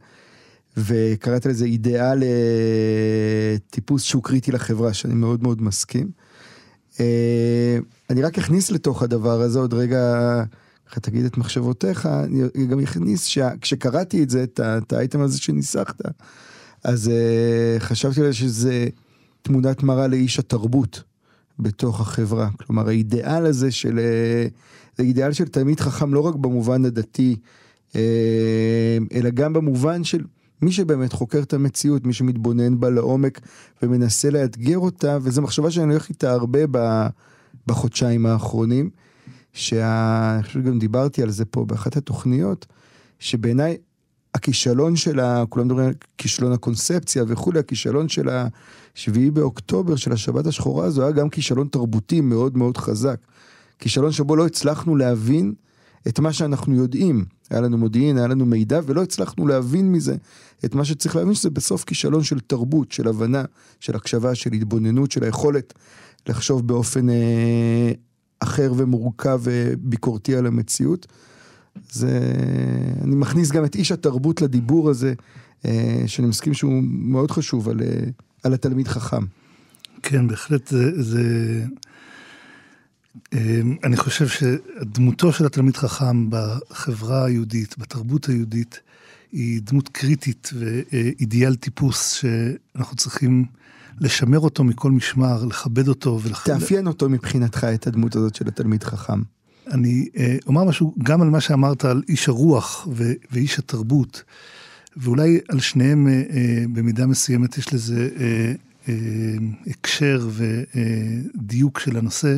וקראת לזה אידיאל אה, טיפוס שהוא קריטי לחברה, שאני מאוד מאוד מסכים. אני רק אכניס לתוך הדבר הזה עוד רגע, ככה תגיד את מחשבותיך, אני גם אכניס שכשקראתי את זה, את האייטם הזה שניסחת, אז חשבתי על זה שזה תמונת מראה לאיש התרבות. בתוך החברה. כלומר, האידיאל הזה של... אה, זה אידיאל של תלמיד חכם לא רק במובן הדתי, אה, אלא גם במובן של מי שבאמת חוקר את המציאות, מי שמתבונן בה לעומק ומנסה לאתגר אותה, וזו מחשבה שאני הולך איתה הרבה בחודשיים האחרונים, שאני חושב שגם דיברתי על זה פה באחת התוכניות, שבעיניי הכישלון של ה... כולם מדברים על כישלון הקונספציה וכולי, הכישלון של השביעי באוקטובר, של השבת השחורה הזו, היה גם כישלון תרבותי מאוד מאוד חזק. כישלון שבו לא הצלחנו להבין את מה שאנחנו יודעים. היה לנו מודיעין, היה לנו מידע, ולא הצלחנו להבין מזה את מה שצריך להבין, שזה בסוף כישלון של תרבות, של הבנה, של הקשבה, של התבוננות, של היכולת לחשוב באופן אה, אחר ומורכב וביקורתי על המציאות. זה, אני מכניס גם את איש התרבות לדיבור הזה, אה, שאני מסכים שהוא מאוד חשוב על, אה, על התלמיד חכם. כן, בהחלט זה, זה... אה, אני חושב שדמותו של התלמיד חכם בחברה היהודית, בתרבות היהודית, היא דמות קריטית ואידיאל טיפוס שאנחנו צריכים לשמר אותו מכל משמר, לכבד אותו. ולח... תאפיין אותו מבחינתך, את הדמות הזאת של התלמיד חכם. אני אה, אומר משהו גם על מה שאמרת על איש הרוח ו- ואיש התרבות, ואולי על שניהם אה, אה, במידה מסוימת יש לזה הקשר ודיוק של הנושא.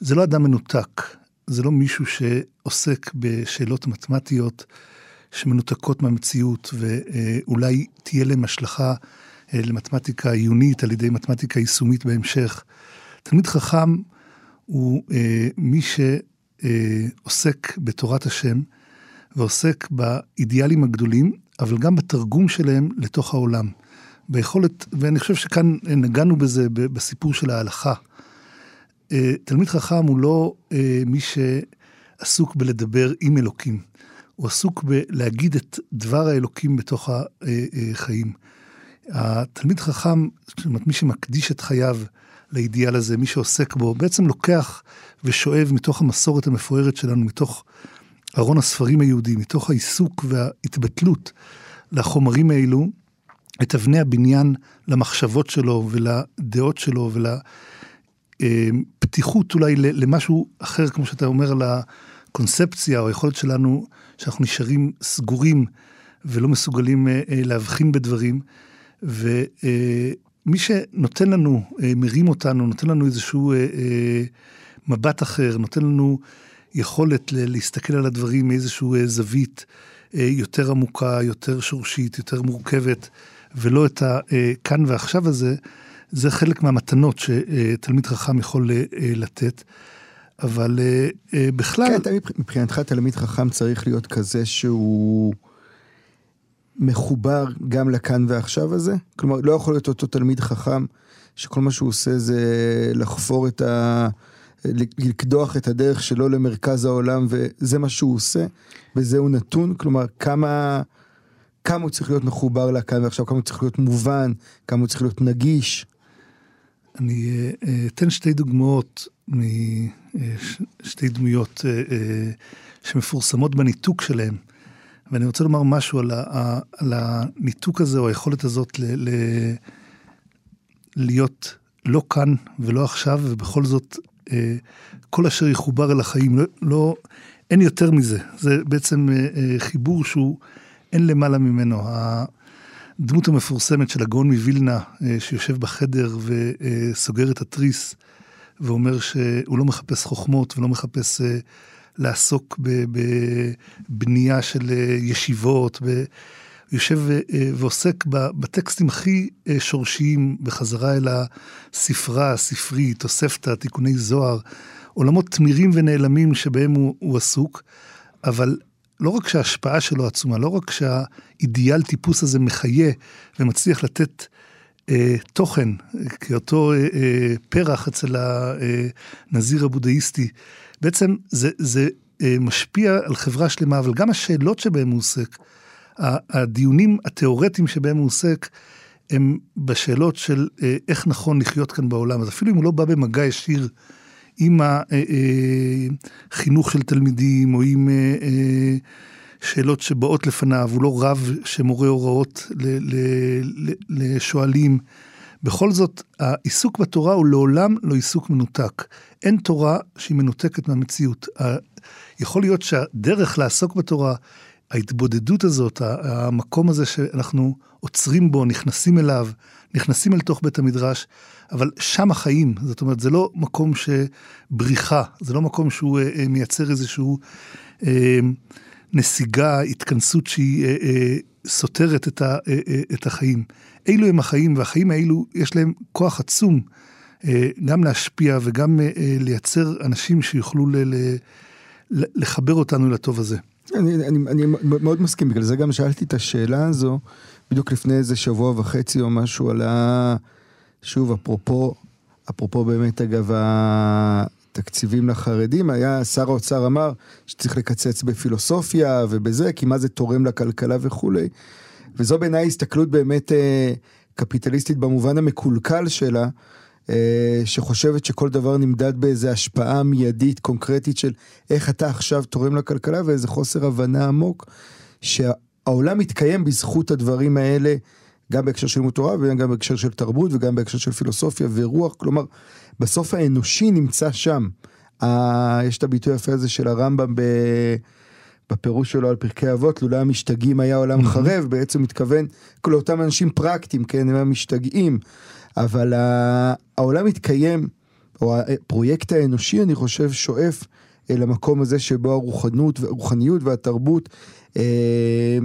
זה לא אדם מנותק, זה לא מישהו שעוסק בשאלות מתמטיות שמנותקות מהמציאות, ואולי תהיה להם השלכה למתמטיקה עיונית על ידי מתמטיקה יישומית בהמשך. תלמיד חכם הוא מי. אה, עוסק בתורת השם ועוסק באידיאלים הגדולים, אבל גם בתרגום שלהם לתוך העולם. ביכולת, ואני חושב שכאן נגענו בזה בסיפור של ההלכה. אה, תלמיד חכם הוא לא אה, מי שעסוק בלדבר עם אלוקים, הוא עסוק בלהגיד את דבר האלוקים בתוך החיים. התלמיד חכם, זאת אומרת, מי שמקדיש את חייו לאידיאל הזה, מי שעוסק בו, בעצם לוקח ושואב מתוך המסורת המפוארת שלנו, מתוך ארון הספרים היהודי, מתוך העיסוק וההתבטלות לחומרים האלו, את אבני הבניין למחשבות שלו ולדעות שלו ולפתיחות אולי למשהו אחר, כמו שאתה אומר, לקונספציה או היכולת שלנו, שאנחנו נשארים סגורים ולא מסוגלים אה, אה, להבחין בדברים. ומי שנותן לנו, אה, מרים אותנו, נותן לנו איזשהו מבט אחר, נותן לנו יכולת להסתכל על הדברים מאיזושהי אה, זווית אה, יותר עמוקה, יותר שורשית, יותר מורכבת, ולא את הכאן אה, ועכשיו הזה, זה חלק מהמתנות שתלמיד חכם יכול לתת. אבל בכלל... כן, מבחינתך תלמיד חכם צריך להיות כזה שהוא מחובר גם לכאן ועכשיו הזה? כלומר, לא יכול להיות אותו תלמיד חכם שכל מה שהוא עושה זה לחפור את ה... לקדוח את הדרך שלו למרכז העולם, וזה מה שהוא עושה, וזה הוא נתון, כלומר, כמה, כמה הוא צריך להיות מחובר לכאן ועכשיו, כמה הוא צריך להיות מובן, כמה הוא צריך להיות נגיש. אני אה, אה, אתן שתי דוגמאות משתי אה, דמויות שמפורסמות בניתוק שלהם. ואני רוצה לומר משהו על, ה, על הניתוק הזה, או היכולת הזאת ל, ל, להיות לא כאן ולא עכשיו, ובכל זאת כל אשר יחובר אל החיים, לא, לא, אין יותר מזה. זה בעצם חיבור שהוא, אין למעלה ממנו. הדמות המפורסמת של הגאון מווילנה, שיושב בחדר וסוגר את התריס, ואומר שהוא לא מחפש חוכמות ולא מחפש לעסוק בבנייה של ישיבות, ב... יושב ועוסק בטקסטים הכי שורשיים בחזרה אל הספרה, הספרי, תוספתא, תיקוני זוהר, עולמות תמירים ונעלמים שבהם הוא, הוא עסוק, אבל לא רק שההשפעה שלו עצומה, לא רק שהאידיאל טיפוס הזה מחיה ומצליח לתת אה, תוכן, כאותו אה, אה, פרח אצל הנזיר הבודהיסטי, בעצם זה, זה אה, משפיע על חברה שלמה, אבל גם השאלות שבהם הוא עוסק, הדיונים התיאורטיים שבהם הוא עוסק, הם בשאלות של אה, איך נכון לחיות כאן בעולם. אז אפילו אם הוא לא בא במגע ישיר עם החינוך אה, של תלמידים, או עם אה, שאלות שבאות לפניו, הוא לא רב שמורה הוראות לשואלים. בכל זאת, העיסוק בתורה הוא לעולם לא עיסוק מנותק. אין תורה שהיא מנותקת מהמציאות. יכול להיות שהדרך לעסוק בתורה, ההתבודדות הזאת, המקום הזה שאנחנו עוצרים בו, נכנסים אליו, נכנסים אל תוך בית המדרש, אבל שם החיים, זאת אומרת, זה לא מקום שבריחה, זה לא מקום שהוא אה, אה, מייצר איזשהו אה, נסיגה, התכנסות שהיא אה, אה, סותרת את, ה, אה, אה, את החיים. אלו הם החיים, והחיים האלו, יש להם כוח עצום אה, גם להשפיע וגם אה, אה לייצר אנשים שיוכלו ל, ל, לחבר אותנו לטוב הזה. אני, אני, אני מאוד מסכים, בגלל זה גם שאלתי את השאלה הזו, בדיוק לפני איזה שבוע וחצי או משהו עלה, שוב, אפרופו, אפרופו באמת, אגב, התקציבים לחרדים, היה, שר האוצר אמר שצריך לקצץ בפילוסופיה ובזה, כי מה זה תורם לכלכלה וכולי. וזו בעיניי הסתכלות באמת אה, קפיטליסטית במובן המקולקל שלה, אה, שחושבת שכל דבר נמדד באיזה השפעה מיידית, קונקרטית של איך אתה עכשיו תורם לכלכלה ואיזה חוסר הבנה עמוק, שהעולם מתקיים בזכות הדברים האלה, גם בהקשר של לימוד תורה וגם בהקשר של תרבות וגם בהקשר של פילוסופיה ורוח, כלומר, בסוף האנושי נמצא שם. ה... יש את הביטוי היפה הזה של הרמב"ם ב... בפירוש שלו על פרקי אבות, לולא המשתגעים היה עולם חרב, בעצם מתכוון לאותם אנשים פרקטיים, כן, הם המשתגעים. אבל העולם מתקיים, או הפרויקט האנושי, אני חושב, שואף אל המקום הזה שבו הרוחנות, הרוחניות והתרבות אה,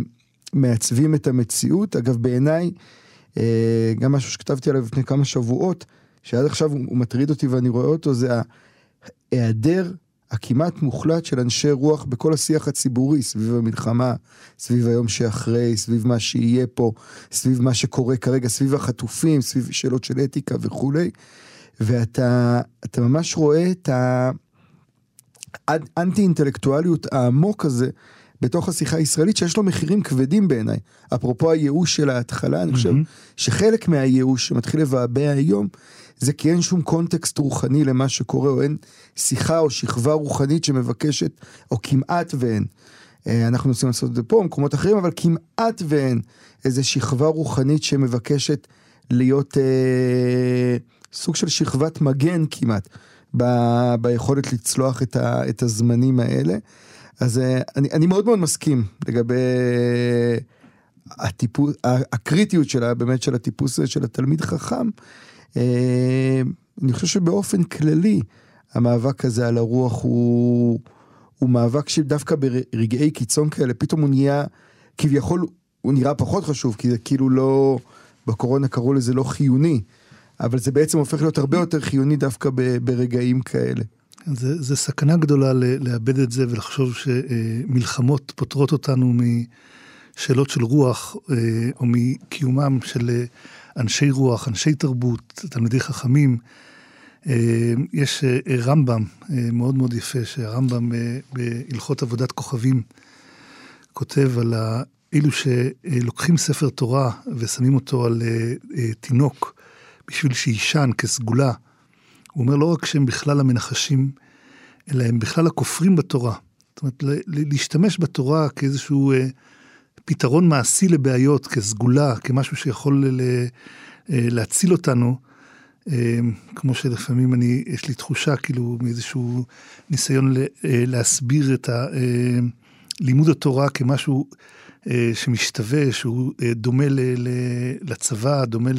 מעצבים את המציאות. אגב, בעיניי, אה, גם משהו שכתבתי עליו לפני כמה שבועות, שעד עכשיו הוא מטריד אותי ואני רואה אותו, זה ההיעדר הכמעט מוחלט של אנשי רוח בכל השיח הציבורי, סביב המלחמה, סביב היום שאחרי, סביב מה שיהיה פה, סביב מה שקורה כרגע, סביב החטופים, סביב שאלות של אתיקה וכולי. ואתה ממש רואה את האנטי אינטלקטואליות העמוק הזה בתוך השיחה הישראלית שיש לו מחירים כבדים בעיניי. אפרופו הייאוש של ההתחלה, אני חושב שחלק מהייאוש שמתחיל לבעבע היום זה כי אין שום קונטקסט רוחני למה שקורה, או אין שיחה או שכבה רוחנית שמבקשת, או כמעט ואין. אה, אנחנו נוסעים לעשות את זה פה, במקומות אחרים, אבל כמעט ואין איזה שכבה רוחנית שמבקשת להיות אה, סוג של שכבת מגן כמעט, ב, ביכולת לצלוח את, ה, את הזמנים האלה. אז אה, אני, אני מאוד מאוד מסכים לגבי הטיפוס, הקריטיות שלה, באמת של הטיפוס של התלמיד חכם. אה, אני חושב שבאופן כללי, המאבק הזה על הרוח הוא, הוא מאבק שדווקא ברגעי קיצון כאלה, פתאום הוא נהיה, כביכול, הוא נראה פחות חשוב, כי זה כאילו לא, בקורונה קראו לזה לא חיוני, אבל זה בעצם הופך להיות הרבה יותר חיוני דווקא ברגעים כאלה. זה, זה סכנה גדולה לאבד את זה ולחשוב שמלחמות פותרות אותנו משאלות של רוח, אה, או מקיומם של אנשי רוח, אנשי תרבות, תלמידי חכמים. אה, יש אה, רמב"ם אה, מאוד מאוד יפה, שהרמב"ם בהלכות עבודת כוכבים כותב על אלו שלוקחים ספר תורה ושמים אותו על תינוק בשביל שיישן כסגולה. הוא אומר לא רק שהם בכלל המנחשים, אלא הם בכלל הכופרים בתורה. זאת אומרת, להשתמש בתורה כאיזשהו פתרון מעשי לבעיות, כסגולה, כמשהו שיכול אה, להציל אותנו, אה, כמו שלפעמים אני, יש לי תחושה כאילו מאיזשהו ניסיון אה, להסביר את לימוד התורה כמשהו שמשתווה, שהוא דומה לצבא, דומה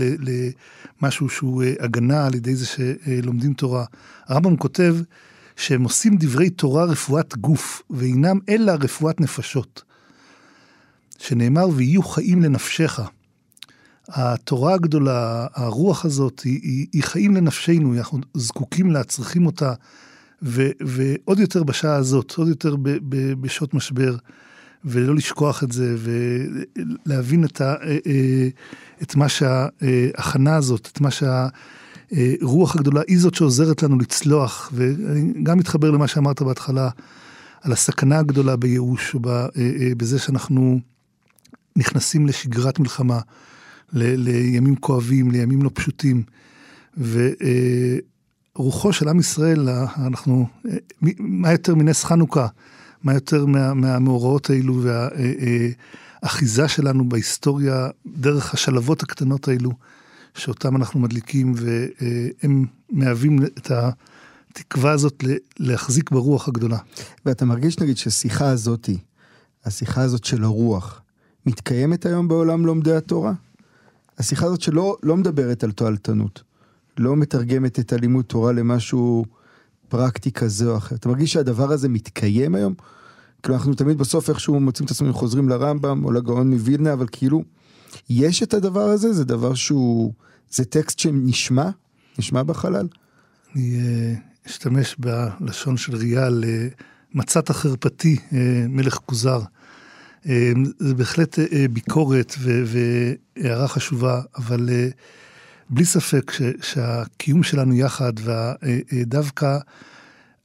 למשהו שהוא הגנה על ידי זה שלומדים תורה. הרמב"ם כותב שהם עושים דברי תורה רפואת גוף, ואינם אלא רפואת נפשות. שנאמר, ויהיו חיים לנפשך. התורה הגדולה, הרוח הזאת, היא, היא, היא חיים לנפשנו, אנחנו זקוקים לה, צריכים אותה, ו, ועוד יותר בשעה הזאת, עוד יותר ב, ב, בשעות משבר, ולא לשכוח את זה, ולהבין את, ה, אה, אה, את מה שההכנה הזאת, את מה שהרוח הגדולה היא זאת שעוזרת לנו לצלוח, ואני גם מתחבר למה שאמרת בהתחלה, על הסכנה הגדולה בייאוש, ובזה אה, שאנחנו נכנסים לשגרת מלחמה. ל, לימים כואבים, לימים לא פשוטים. ורוחו של עם ישראל, אנחנו, מה יותר מנס חנוכה? מה יותר מה, מהמאורעות האלו והאחיזה שלנו בהיסטוריה דרך השלבות הקטנות האלו, שאותם אנחנו מדליקים, והם מהווים את התקווה הזאת להחזיק ברוח הגדולה. ואתה מרגיש נגיד שהשיחה הזאתי, השיחה הזאת של הרוח, מתקיימת היום בעולם לומדי התורה? השיחה הזאת שלא לא מדברת על תועלתנות, לא מתרגמת את הלימוד תורה למשהו פרקטי כזה או אחר. אתה מרגיש שהדבר הזה מתקיים היום? כאילו אנחנו תמיד בסוף איכשהו מוצאים את עצמנו חוזרים לרמב"ם או לגאון מווילנה, אבל כאילו, יש את הדבר הזה? זה דבר שהוא... זה טקסט שנשמע? נשמע בחלל? אני uh, אשתמש בלשון של ריאל, uh, מצאת החרפתי, uh, מלך כוזר. זה בהחלט אה, ביקורת והערה חשובה, אבל אה, בלי ספק ש, שהקיום שלנו יחד, ודווקא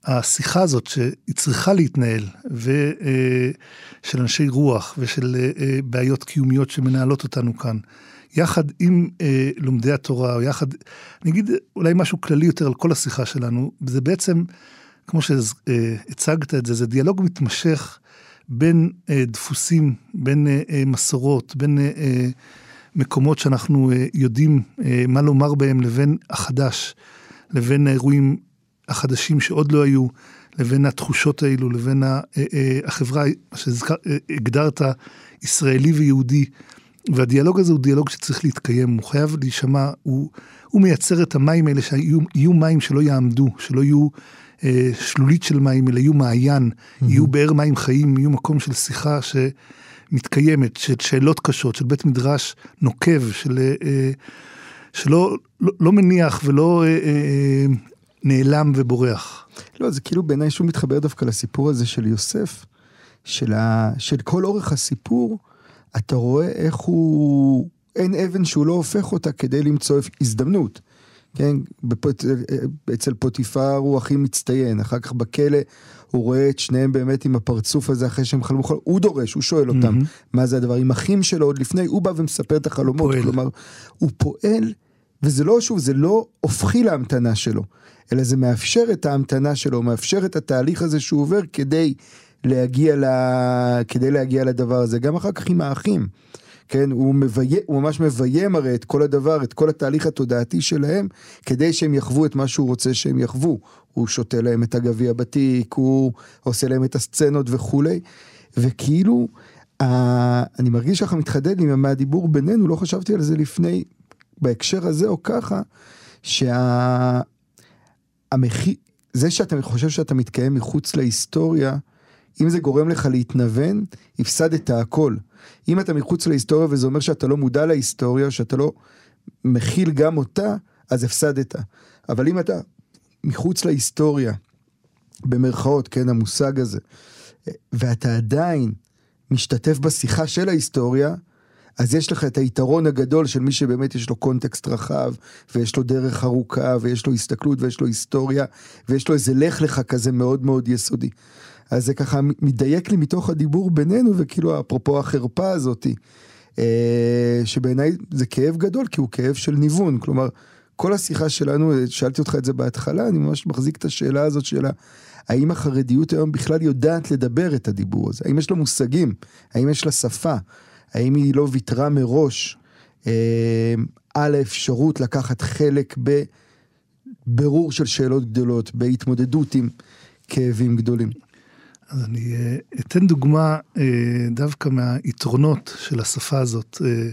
אה, השיחה הזאת שהיא צריכה להתנהל, ושל אנשי רוח ושל בעיות קיומיות שמנהלות אותנו כאן, יחד עם לומדי התורה, או יחד, אני אגיד אולי משהו כללי יותר על כל השיחה שלנו, זה בעצם, כמו שהצגת את זה, זה דיאלוג מתמשך. בין אה, דפוסים, בין אה, אה, מסורות, בין אה, אה, מקומות שאנחנו אה, יודעים אה, מה לומר בהם, לבין החדש, לבין האירועים החדשים שעוד לא היו, לבין התחושות האלו, לבין אה, החברה, שהגדרת, ישראלי ויהודי. והדיאלוג הזה הוא דיאלוג שצריך להתקיים, הוא חייב להישמע, הוא, הוא מייצר את המים האלה שיהיו מים שלא יעמדו, שלא יהיו אה, שלולית של מים, אלא יהיו מעיין, mm-hmm. יהיו באר מים חיים, יהיו מקום של שיחה שמתקיימת, של שאלות קשות, של בית מדרש נוקב, של, אה, שלא לא, לא מניח ולא אה, אה, נעלם ובורח. לא, זה כאילו בעיניי שהוא מתחבר דווקא לסיפור הזה של יוסף, של, ה, של כל אורך הסיפור, אתה רואה איך הוא, אין אבן שהוא לא הופך אותה כדי למצוא הזדמנות. כן, בפוט... אצל פוטיפר הוא הכי מצטיין, אחר כך בכלא הוא רואה את שניהם באמת עם הפרצוף הזה אחרי שהם חלמו חלום, הוא דורש, הוא שואל אותם mm-hmm. מה זה הדבר, עם אחים שלו עוד לפני, הוא בא ומספר את החלומות, פועל. כלומר, הוא פועל, וזה לא, שוב, זה לא הופכי להמתנה שלו, אלא זה מאפשר את ההמתנה שלו, מאפשר את התהליך הזה שהוא עובר כדי להגיע, ל... כדי להגיע לדבר הזה, גם אחר כך עם האחים. כן, הוא, מבי... הוא ממש מביים הרי את כל הדבר, את כל התהליך התודעתי שלהם, כדי שהם יחוו את מה שהוא רוצה שהם יחוו. הוא שותה להם את הגביע בתיק, הוא עושה להם את הסצנות וכולי, וכאילו, אה, אני מרגיש ככה מתחדד לי מהדיבור בינינו, לא חשבתי על זה לפני, בהקשר הזה או ככה, שה... המחיר, זה שאתה חושב שאתה מתקיים מחוץ להיסטוריה, אם זה גורם לך להתנוון, הפסדת הכל. אם אתה מחוץ להיסטוריה וזה אומר שאתה לא מודע להיסטוריה, שאתה לא מכיל גם אותה, אז הפסדת. אבל אם אתה מחוץ להיסטוריה, במרכאות, כן, המושג הזה, ואתה עדיין משתתף בשיחה של ההיסטוריה, אז יש לך את היתרון הגדול של מי שבאמת יש לו קונטקסט רחב, ויש לו דרך ארוכה, ויש לו הסתכלות, ויש לו היסטוריה, ויש לו איזה לך לך כזה מאוד מאוד יסודי. אז זה ככה מדייק לי מתוך הדיבור בינינו, וכאילו אפרופו החרפה הזאתי, אה, שבעיניי זה כאב גדול, כי הוא כאב של ניוון, כלומר, כל השיחה שלנו, שאלתי אותך את זה בהתחלה, אני ממש מחזיק את השאלה הזאת של האם החרדיות היום בכלל יודעת לדבר את הדיבור הזה? האם יש לה מושגים? האם יש לה שפה? האם היא לא ויתרה מראש אה, על האפשרות לקחת חלק בבירור של שאלות גדולות, בהתמודדות עם כאבים גדולים? אז אני אה, אתן דוגמה אה, דווקא מהיתרונות של השפה הזאת, אה,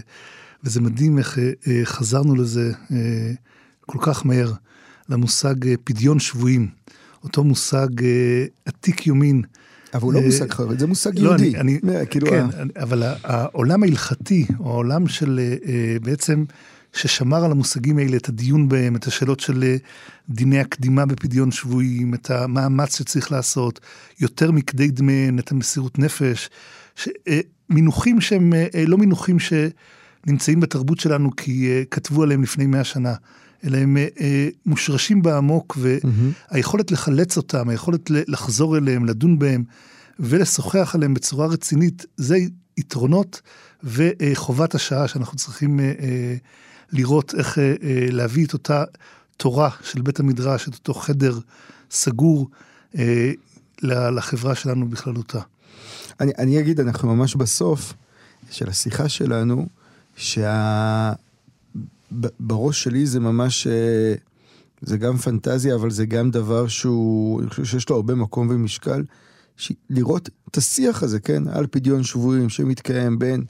וזה מדהים איך חזרנו לזה כל כך מהר, למושג פדיון שבויים. אותו מושג עתיק יומין. אבל הוא לא מושג חרדי, זה מושג לא, יהודי. אני, אני, כאילו כן, ה... אבל העולם ההלכתי, או העולם של בעצם, ששמר על המושגים האלה, את הדיון בהם, את השאלות של דיני הקדימה בפדיון שבויים, את המאמץ שצריך לעשות, יותר מכדי דמיהן, את המסירות נפש, ש, מינוחים שהם לא מינוחים שנמצאים בתרבות שלנו כי כתבו עליהם לפני מאה שנה. אלא הם אה, מושרשים בעמוק, והיכולת לחלץ אותם, היכולת לחזור אליהם, לדון בהם ולשוחח עליהם בצורה רצינית, זה יתרונות וחובת השעה שאנחנו צריכים אה, אה, לראות איך אה, אה, להביא את אותה תורה של בית המדרש, את אותו חדר סגור אה, לחברה שלנו בכללותה. אני, אני אגיד, אנחנו ממש בסוף של השיחה שלנו, שה... בראש שלי זה ממש, אה, זה גם פנטזיה, אבל זה גם דבר שהוא, אני חושב שיש לו הרבה מקום ומשקל. ש... לראות את השיח הזה, כן, על פדיון שבויים שמתקיים בין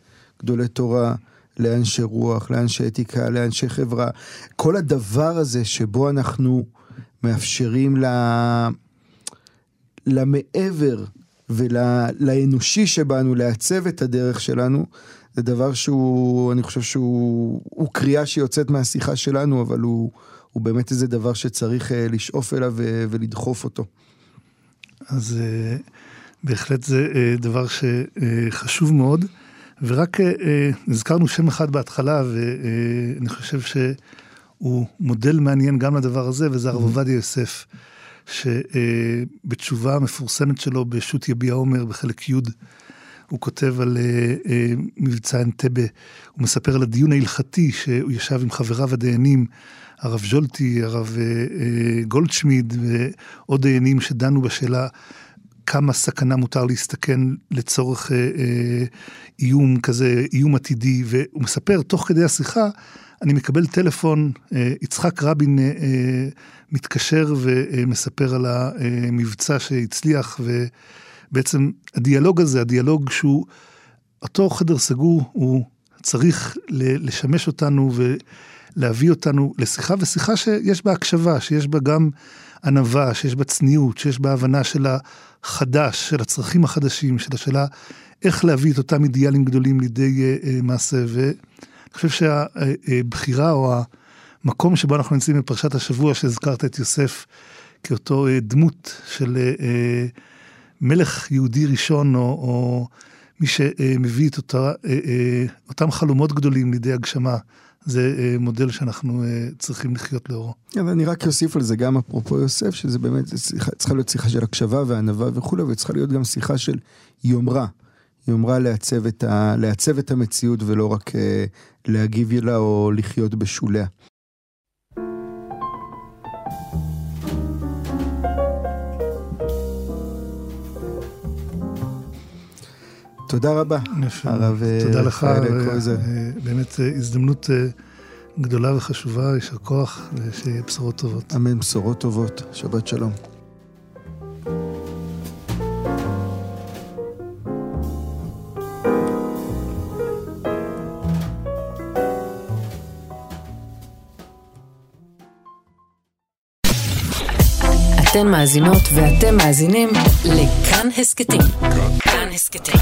גדולי תורה לאנשי רוח, לאנשי אתיקה, לאנשי חברה. כל הדבר הזה שבו אנחנו מאפשרים ל... למעבר ולאנושי שבנו לעצב את הדרך שלנו, זה דבר שהוא, אני חושב שהוא קריאה שיוצאת מהשיחה שלנו, אבל הוא, הוא באמת איזה דבר שצריך אה, לשאוף אליו ולדחוף אותו. אז אה, בהחלט זה אה, דבר שחשוב מאוד, ורק הזכרנו שם אחד בהתחלה, ואני חושב שהוא מודל מעניין גם לדבר הזה, וזה הרב mm-hmm. עובדיה יוסף, שבתשובה המפורסמת שלו בשו"ת יביע עומר בחלק י', הוא כותב על uh, מבצע אנטבה, הוא מספר על הדיון ההלכתי שהוא ישב עם חבריו הדיינים, הרב ז'ולטי, הרב uh, גולדשמיד ועוד דיינים שדנו בשאלה כמה סכנה מותר להסתכן לצורך uh, uh, איום כזה, איום עתידי, והוא מספר תוך כדי השיחה, אני מקבל טלפון, uh, יצחק רבין uh, uh, מתקשר ומספר על המבצע שהצליח, ו... בעצם הדיאלוג הזה, הדיאלוג שהוא, אותו חדר סגור, הוא צריך לשמש אותנו ולהביא אותנו לשיחה, ושיחה שיש בה הקשבה, שיש בה גם ענווה, שיש בה צניעות, שיש בה הבנה של החדש, של הצרכים החדשים, של השאלה איך להביא את אותם אידיאלים גדולים לידי uh, uh, מעשה. ואני חושב שהבחירה או המקום שבו אנחנו נמצאים בפרשת השבוע, שהזכרת את יוסף כאותו דמות של... Uh, מלך יהודי ראשון, או, או מי שמביא את אותה, אה, אה, אותם חלומות גדולים לידי הגשמה. זה אה, מודל שאנחנו צריכים לחיות לאורו. אבל אני רק אוסיף על זה גם אפרופו יוסף, שזה באמת צריכה להיות שיחה של הקשבה וענווה וכולי, וצריכה להיות גם שיחה של יומרה. יומרה לעצב את, ה, לעצב את המציאות ולא רק להגיב לה או לחיות בשוליה. תודה רבה, הרב אה, תודה לך, אה, באמת אה, הזדמנות גדולה וחשובה, יישר כוח, ושיהיה בשורות טובות. אמן, בשורות טובות, שבת שלום. אתן מאזינות ואתם מאזינים לכאן הסכתים. כאן הסכתים,